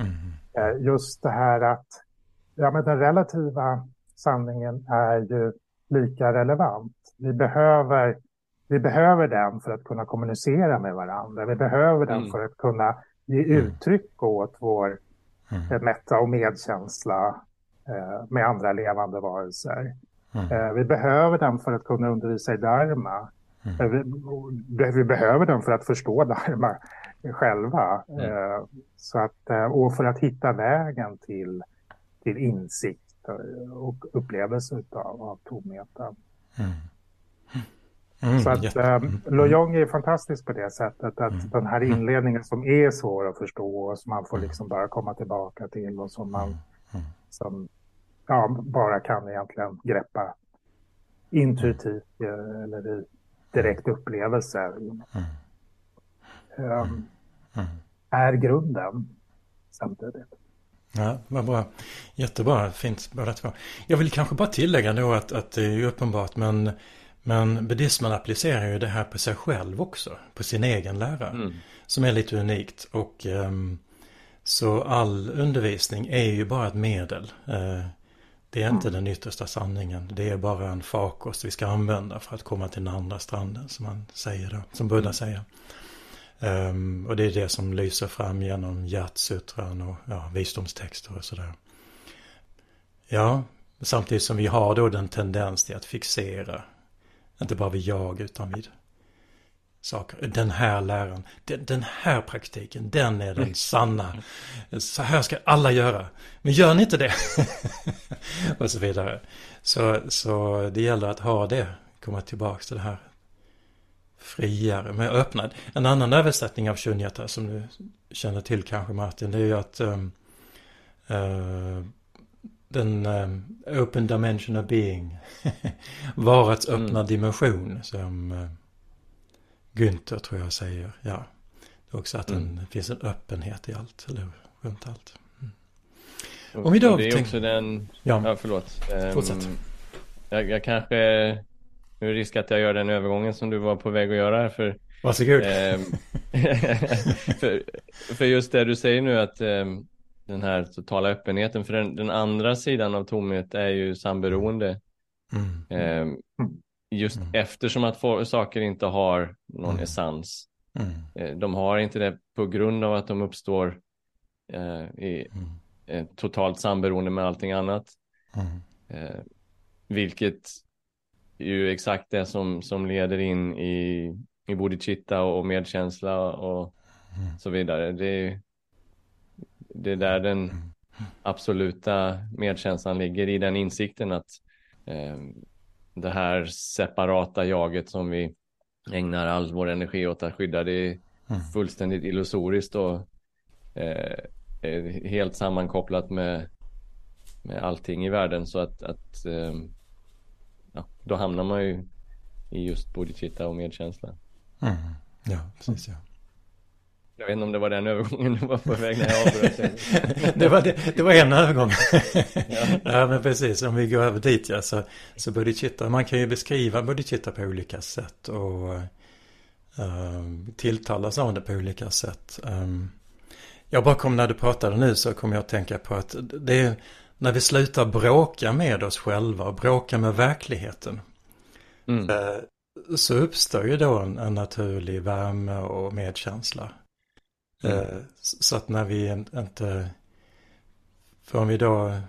Eh, just det här att ja, men den relativa sanningen är ju lika relevant. Vi behöver, vi behöver den för att kunna kommunicera med varandra. Vi behöver den mm. för att kunna ge uttryck åt vår mm. Eh, mätta och medkänsla eh, med andra levande varelser. Mm. Eh, vi behöver den för att kunna undervisa i dharma. Mm. Vi, vi, behöver den för att förstå [laughs] dharma själva. Mm. Så att, och för att hitta vägen till, till insikt och upplevelse av, av tomheten. Mm. Så att eh. Lojong är fantastisk på det sättet att mm. den här mm. inledningen som är svår att förstå och som man får liksom bara komma tillbaka till och som man som, ja, bara kan egentligen greppa intuitivt eh, eller i direkt upplevelse. Um, är grunden samtidigt. Ja, vad bra. Jättebra, fint båda två. Jag vill kanske bara tillägga då att, att det är uppenbart men, men buddhismen applicerar ju det här på sig själv också. På sin egen lära. Mm. Som är lite unikt. Och um, så all undervisning är ju bara ett medel. Uh, det är inte mm. den yttersta sanningen. Det är bara en farkost vi ska använda för att komma till den andra stranden som man säger då. Som Buddha mm. säger. Um, och det är det som lyser fram genom hjärtsutran och ja, visdomstexter och sådär. Ja, samtidigt som vi har då den tendens till att fixera, inte bara vid jag utan vid saker. Den här läran, den, den här praktiken, den är den mm. sanna. Så här ska alla göra. Men gör ni inte det? [laughs] och så vidare. Så, så det gäller att ha det, komma tillbaka till det här friare, mer öppnad. En annan översättning av shunyata som du känner till kanske Martin, det är ju att um, uh, den um, open dimension of being, [laughs] varets mm. öppna mm. dimension som uh, Günther tror jag säger, ja. Det är också att mm. det finns en öppenhet i allt, eller runt allt. Mm. Om vi då det är tänk... också den, ja, ja förlåt. Fortsätt. Um, jag, jag kanske nu är det risk att jag gör den övergången som du var på väg att göra här för Varsågod. Eh, [laughs] för, för just det du säger nu att eh, den här totala öppenheten, för den, den, andra sidan av tomhet är ju samberoende. Mm. Eh, just mm. eftersom att få, saker inte har någon mm. essens. Mm. Eh, de har inte det på grund av att de uppstår eh, i mm. totalt samberoende med allting annat. Mm. Eh, vilket ju exakt det som, som leder in i, i bodhicitta och medkänsla och så vidare. Det, det är där den absoluta medkänslan ligger i den insikten att eh, det här separata jaget som vi ägnar all vår energi åt att skydda det är mm. fullständigt illusoriskt och eh, helt sammankopplat med, med allting i världen så att, att eh, ja, då hamnar man ju i just bodhicitta och medkänsla. Mm. Ja, precis ja. Jag vet inte om det var den övergången du var på väg när jag avbröt. [laughs] det, var det, det var en övergång. ja. ja, men precis. Om vi går över dit ja. Så, så bodhicitta, man kan ju beskriva bodhicitta på olika sätt. Och uh, tilltalas av det på olika sätt. Um, jag bara kom när du pratade nu så kom jag att tänka på att det är när vi slutar bråka med oss själva och bråka med verkligheten. Mm. Eh, så uppstår ju då en, en, naturlig värme och medkänsla. Mm. Eh, så att när vi inte, för om vi då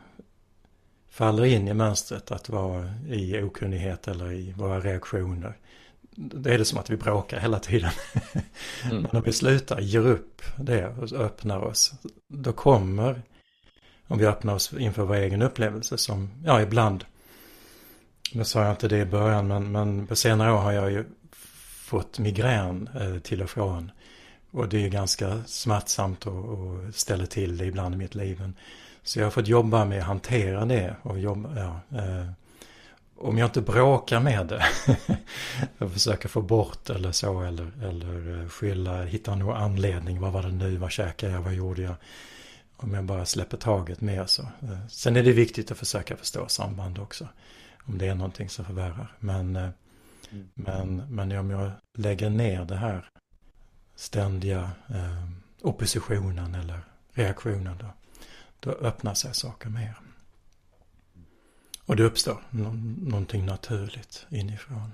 faller in i mönstret att vara i okunnighet eller i våra reaktioner. Då är det som att vi bråkar hela tiden. [laughs] Mm. Men om vi slutar, ger upp det och öppnar oss. Då kommer om vi öppnar oss inför vår egen upplevelse som, ja ibland, nu sa jag inte det i början, men, men på senare år har jag ju fått migrän eh, till och från. Och det är ganska smärtsamt och, och ställer till det ibland i mitt liv. Så jag har fått jobba med att hantera det och jobba, ja, eh, om jag inte bråkar med det [laughs] och försöker få bort eller så eller, eller eh, skylla, hitta någon anledning, vad var det nu, vad käkade jag, vad gjorde jag? om jag bara släpper taget mer så. Eh, sen är det viktigt att försöka förstå samband också. Om det är någonting som förvärrar. Men, eh, mm. men, men om jag lägger ner det här ständiga eh, oppositionen eller reaktionen då, då öppnar sig saker mer. Och det uppstår någonting naturligt inifrån.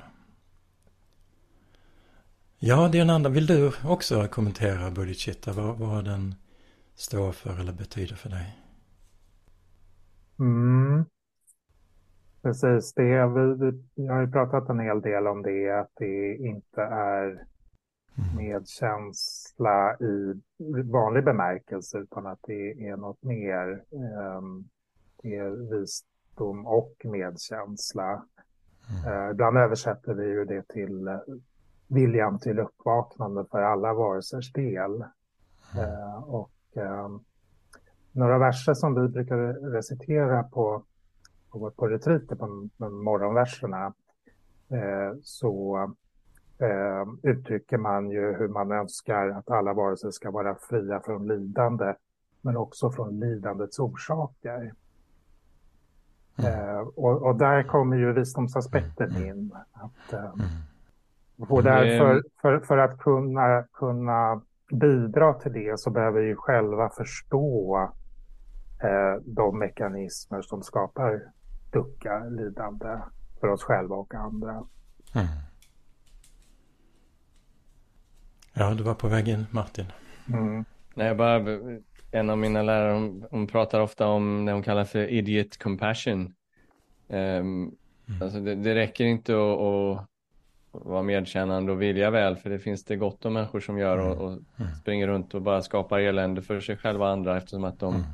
Ja, det är en annan. Vill du också kommentera bodhicitta? Vad, vad den står för eller betyder för dig? Mm. Precis, det, vi, vi, har ju pratat en hel del om det, att det inte är medkänsla i vanlig bemärkelse, utan att det är något mer. Det är visdom och medkänsla. Mm. Uh, ibland översätter vi ju det till uh, viljan till uppvaknande för alla varelsers del. Mm. Uh, och eh, några verser som vi brukar recitera på, på, på retriter, på, på morgonverserna, eh, så eh, uttrycker man ju hur man önskar att alla varelser ska vara fria från lidande, men också från lidandets orsaker. Mm. Eh, och, och, där kommer ju visdomsaspekten mm. in. Att, eh, mm. Och därför, för, för att kunna, kunna bidra till det så behöver vi själva förstå eh, de mekanismer som skapar ducka, lidande för oss själva och andra. Mm. Ja, du var på väg in, Martin. Mm. Nej, bara, en av mina lärare, hon, hon, pratar ofta om det hon kallar för idiot compassion. Um, mm. alltså det, det, räcker inte att, att vara medkännande och vilja väl, för det finns det gott om människor som gör och, och mm. springer runt och bara skapar elände för sig själva och andra eftersom att de, mm.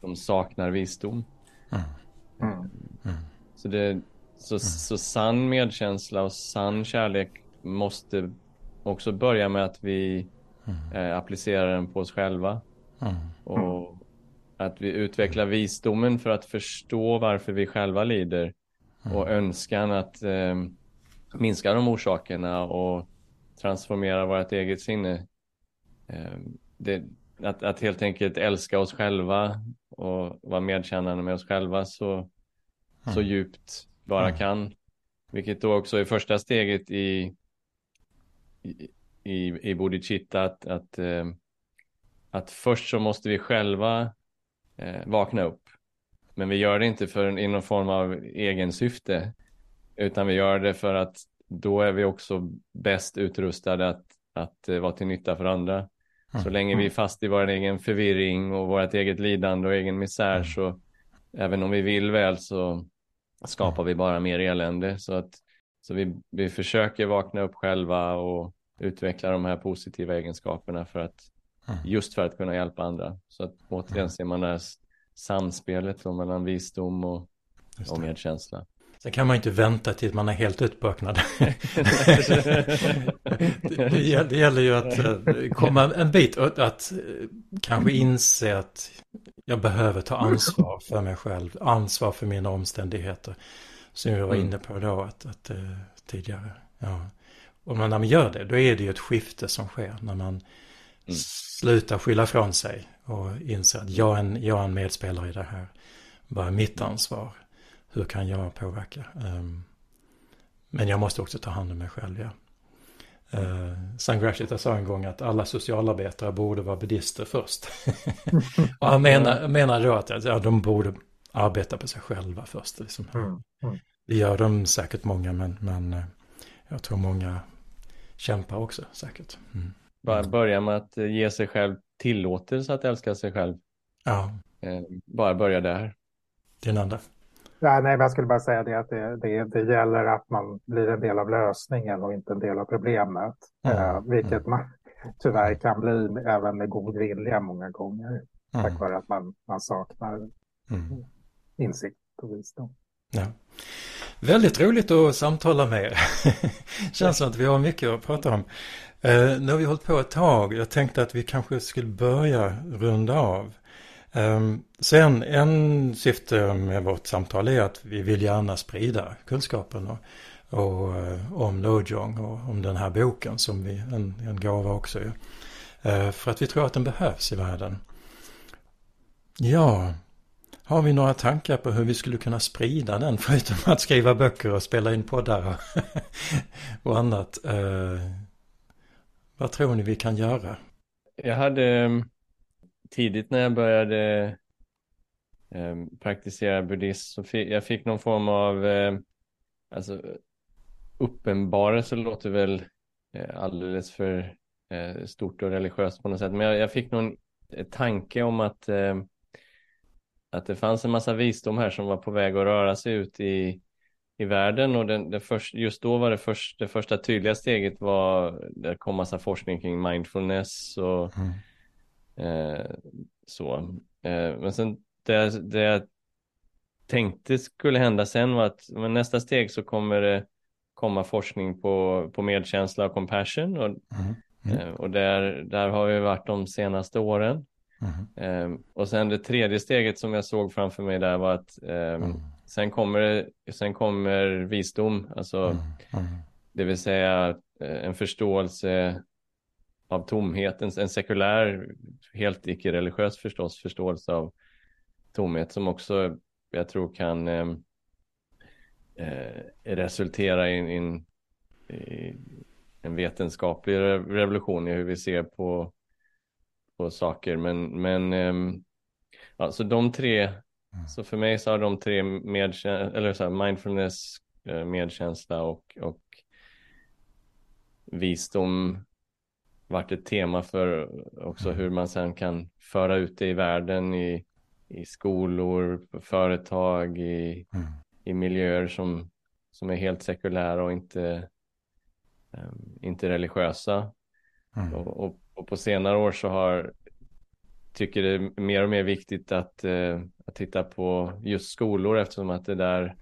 de saknar visdom. Mm. mm. Så, det, så, mm. så sann medkänsla och sann kärlek måste också börja med att vi eh, applicerar den på oss själva. Och att vi utvecklar visdomen för att förstå varför vi själva lider och önskan att eh, minska de orsakerna och transformera vårt eget sinne. Ehm, det, att, att helt enkelt älska oss själva och vara medkännande med oss själva så, mm. så djupt bara mm. kan. Vilket då också är första steget i, i, i, bodhicitta att, att, ehm, att först så måste vi själva eh, vakna upp. Men vi gör det inte för i någon form av egen syfte utan vi gör det för att då är vi också bäst utrustade att, att uh, vara till nytta för andra. Mm. Så länge vi är fast i vår egen förvirring och vårt eget lidande och egen misär mm. så även om vi vill väl så skapar vi bara mer elände. Så, att, så vi, vi försöker vakna upp själva och utveckla de här positiva egenskaperna för att mm. just för att kunna hjälpa andra. Så att återigen ser man det här samspelet mellan visdom och, och medkänsla. Sen kan man inte vänta tills man är helt utböknad. [laughs] det, det, det, gäller ju att uh, komma en bit och att uh, kanske inse att jag behöver ta ansvar för mig själv, ansvar för mina omständigheter. Som jag var mm. inne på då att, att uh, tidigare. Ja. Och när man gör det, då är det ju ett skifte som sker när man mm. slutar skylla från sig och inser att jag är en, jag är en medspelare i det här. Vad är mitt ansvar? hur kan jag påverka? Um, men jag måste också ta hand om mig själv, ja. Uh, Sangrashita sa en gång att alla socialarbetare borde vara buddister först. [laughs] och han menar, menar då att ja, de borde arbeta på sig själva först. Liksom. Mm. Mm. Det gör de säkert många, men, men uh, jag tror många kämpar också säkert. Mm. Bara börja med att ge sig själv tillåtelse att älska sig själv. Ja. Uh, bara börja där. Din andra? Ja, nej, jag skulle bara säga det att det, det, det, gäller att man blir en del av lösningen och inte en del av problemet. Mm. Eh, vilket mm. man [laughs] tyvärr kan bli även med god vilja många gånger. Mm. Tack vare att man, man saknar mm. insikt och visdom. Ja. Väldigt roligt att samtala med er. [laughs] Känns som att vi har mycket att prata om. Eh, nu har vi hållit på ett tag. Jag tänkte att vi kanske skulle börja runda av. Ehm, sen en syfte med vårt samtal är att vi vill gärna sprida kunskapen och, och, eh, om Lojong och om den här boken som vi, en, en gåva också är. Eh, för att vi tror att den behövs i världen. Ja, har vi några tankar på hur vi skulle kunna sprida den förutom att skriva böcker och spela in poddar och, [laughs] och annat? Eh, vad tror ni vi kan göra? Jag hade eh, tidigt när jag började eh, praktisera buddhism så fick jag fick någon form av eh, alltså uppenbarelse låter väl eh, alldeles för eh, stort och religiöst på något sätt. Men jag, jag fick någon tanke om att eh, att det fanns en massa visdom här som var på väg att röra sig ut i, i världen och den, den först, just då var det, först, det första tydliga steget var, det kom massa forskning kring mindfulness och mm. eh, så. Eh, men sen det, det jag tänkte skulle hända sen var att men nästa steg så kommer det komma forskning på, på medkänsla och compassion och, mm. Mm. Eh, och där, där har vi varit de senaste åren. Mm. Eh, och sen det tredje steget som jag såg framför mig där var att eh, mm. sen, kommer, sen kommer visdom, alltså mm. Mm. det vill säga eh, en förståelse av tomhet, en, sekulär, helt icke-religiös förstås, förståelse av tomhet som också jag tror kan eh, eh, resultera i, in, i, en vetenskaplig revolution i hur vi ser på, på saker. Men, men eh, ja, så de tre, mm. så för mig så har de tre medkänsla, eller så här, mindfulness, eh, medkänsla och, och visdom varit ett tema för också mm. hur man sen kan föra ut det i världen i, i skolor, företag, i, mm. i miljöer som, som är helt sekulära och inte, um, inte religiösa. Mm. Och, och, och, på senare år så har tycker det är mer och mer viktigt att, uh, att titta på just skolor eftersom att det där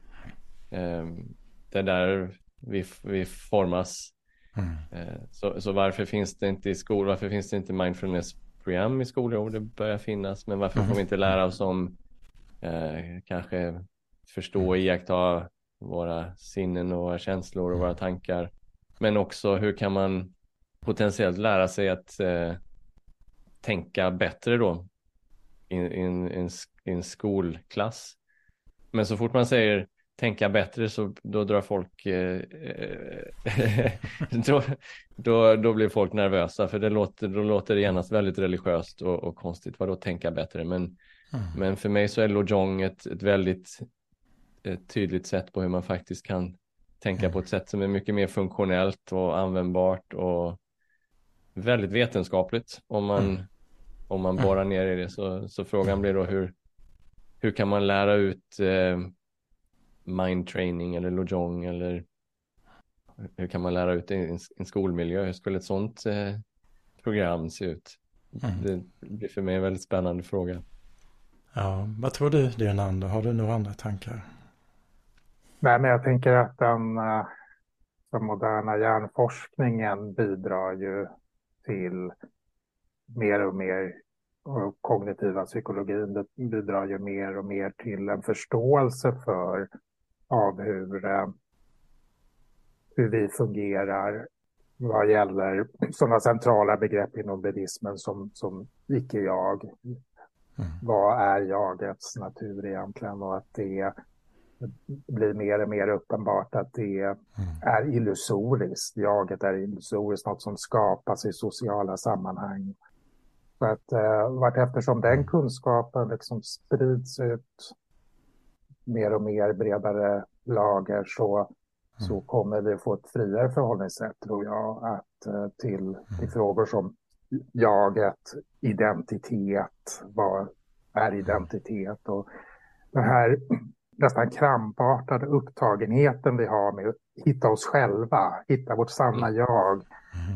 um, det är där vi, vi formas. Mm. Uh, så, så varför finns det inte i skolor, varför finns det inte mindfulness program i skolor, det börjar finnas, men varför får vi inte lära oss om eh, kanske förstå och iaktta våra sinnen och våra känslor och våra tankar. Men också hur kan man potentiellt lära sig att eh, tänka bättre då i, en skolklass. Men så fort man säger tänka bättre så då drar folk eh, eh [laughs] då, då, då blir folk nervösa för det låter, då låter det genast väldigt religiöst och, och konstigt. Vadå tänka bättre? Men, mm. men för mig så är Lojong ett, ett väldigt ett tydligt sätt på hur man faktiskt kan tänka mm. på ett sätt som är mycket mer funktionellt och användbart och väldigt vetenskapligt om man, mm. om man borrar ner i det. Så, så frågan blir då hur, hur kan man lära ut eh, mind training eller lojong eller hur kan man lära ut det i en, en skolmiljö? Hur skulle ett sånt eh, program se ut? Mm. Det blir för mig en väldigt spännande fråga. Ja, vad tror du Leonardo? Har du några andra tankar? Nej, men jag tänker att den, eh, den moderna hjärnforskningen bidrar ju till mer och mer och kognitiva psykologin bidrar ju mer och mer till en förståelse för av hur, eh, hur vi fungerar vad gäller sådana centrala begrepp inom buddhismen som, som icke-jag. Mm. Vad är jagets natur egentligen och att det blir mer och mer uppenbart att det mm. är illusoriskt. Jaget är illusoriskt, något som skapas i sociala sammanhang. Så att eh, vart eftersom den mm. kunskapen liksom sprids ut mer och mer bredare lager så, mm. så kommer vi få ett friare förhållningssätt tror jag att, eh, till, mm. till frågor som jaget, identitet, vad är mm. identitet och den här nästan krampartade upptagenheten vi har med att hitta oss själva, hitta vårt sanna jag.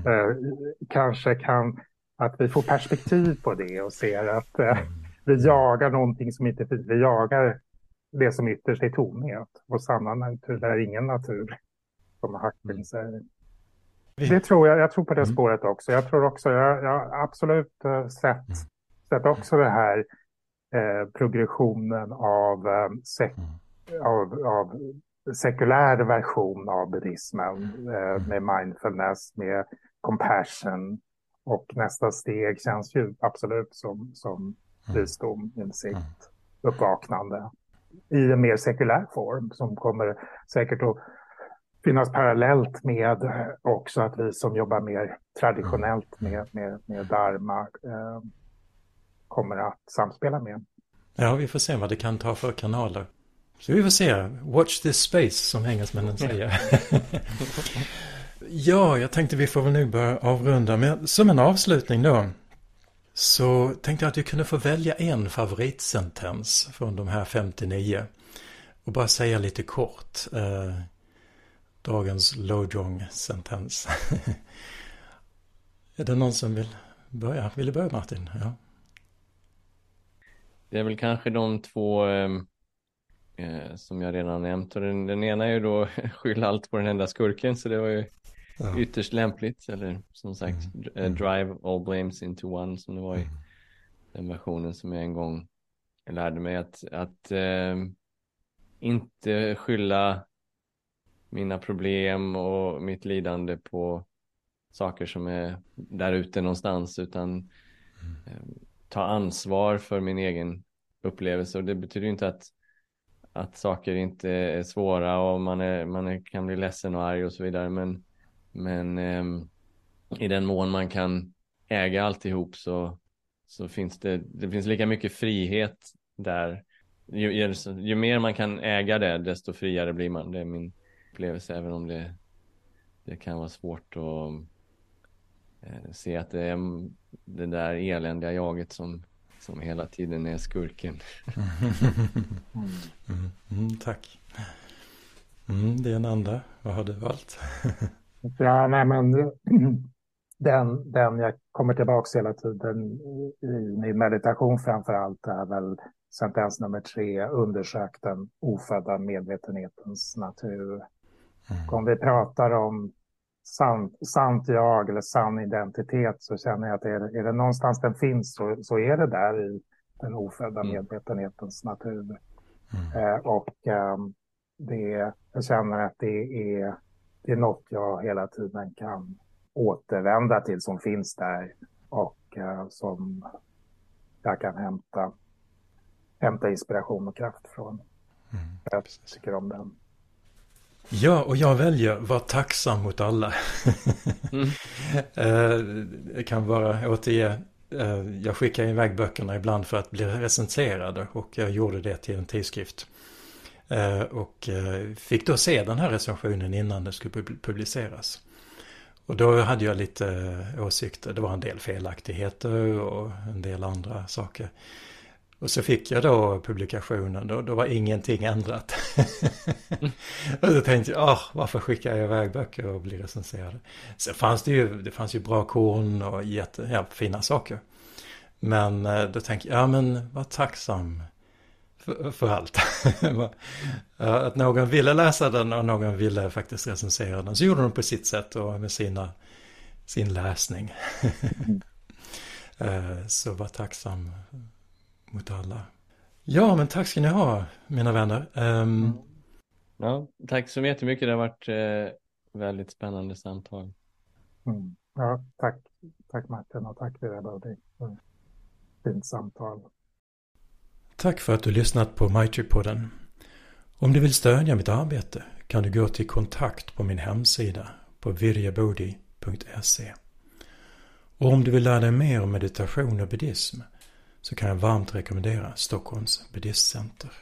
Eh, kanske kan, att vi får perspektiv på det och ser att eh, vi jagar någonting som inte finns. Vi jagar det som ytterst är tomhet. Och sanna natur är ingen natur, som Hackling mm. säger. Det tror jag, jag tror på det mm. spåret också. Jag tror också, jag har absolut uh, sett, mm. sett också det här eh, progressionen av, eh, sek, mm. av, av sekulär version av buddhismen eh, med mindfulness, med compassion. Och nästa steg känns ju absolut som, som mm. visdom, insikt, mm. uppvaknande i en mer sekulär form som kommer säkert att finnas parallellt med också att vi som jobbar mer traditionellt mm. med, med, med Dharma eh, kommer att samspela med. Ja, vi får se vad det kan ta för kanaler. Så vi får se. Watch this space som engelsmännen säger. [laughs] ja, jag tänkte vi får väl nu börja avrunda. Men som en avslutning då. Så tänkte jag att vi kunde få välja en favoritsentens från de här 59. Och bara säga lite kort. Eh, dagens Lojong-sentens. [laughs] är det någon som vill börja? Vill du börja Martin? Ja. Det är väl kanske de två eh, eh, som jag redan nämnt. Och den, den ena är ju då [laughs] skylla allt på den enda skurken, så det var ju ja. ytterst lämpligt. Eller som sagt, mm. mm. drive all blames into one, som det var i mm. den versionen som jag en gång lärde mig att, att eh, inte skylla mina problem och mitt lidande på saker som är där ute någonstans, utan mm ta ansvar för min egen upplevelse. Och det betyder ju inte att att saker inte är svåra och man, är, man är, kan bli ledsen och arg och så vidare. Men, men um, i den mån man kan äga alltihop så, så finns det, det finns lika mycket frihet där. Ju, ju, ju, mer man kan äga det, desto friare blir man. Det är min upplevelse, även om det, det kan vara svårt att se att det är det där eländiga jaget som som hela tiden är skurken. [laughs] mm, mm, tack. Mm, det är en andra. Vad har du valt? [laughs] ja, nej men [clears throat] den, den jag kommer tillbaka hela tiden i min meditation framför allt är väl sentens nummer tre, undersök den ofödda medvetenhetens natur. Mm. Om vi pratar om sant, sant jag eller sann identitet så känner jag att är, är det någonstans den finns så, så är det där i den ofödda mm. medvetenhetens natur. Mm. Eh, och eh, det, jag känner att det är, det är något jag hela tiden kan återvända till som finns där och eh, som jag kan hämta, hämta inspiration och kraft från. Mm. Jag tycker om den. Ja, och jag väljer vara tacksam mot alla. mm. [laughs] Det kan vara återge, eh, jag skickar iväg böckerna ibland för att bli recenserade och jag gjorde det till en tidskrift. Eh, och fick då se den här recensionen innan den skulle publiceras. Och då hade jag lite åsikter, det var en del felaktigheter och en del andra saker. Och så fick jag då publikationen, då, då var ingenting ändrat. [laughs] och då tänkte jag, oh, varför skickar jag iväg böcker och blir recenserade? Sen fanns det ju, det fanns ju bra korn och jätte, ja, fina saker. Men eh, då tänkte jag, ja men var tacksam för, för allt. [laughs] att någon ville läsa den och någon ville faktiskt recensera den. Så gjorde de på sitt sätt och med sina, sin läsning. [laughs] Eh, så var tacksam mot alla. Ja, men tack ska ni ha, mina vänner. Um... Ja, tack så jättemycket. Det har varit eh, väldigt spännande samtal. Mm. Ja, tack. Tack Martin och tack Vera för fint samtal. Tack för att du lyssnat på MyTrip-podden. Om du vill stödja mitt arbete kan du gå till kontakt på min hemsida på virjabodi.se. Och om du vill lära dig mer om meditation och buddhism så kan jag varmt rekommendera Stockholms buddhistcenter.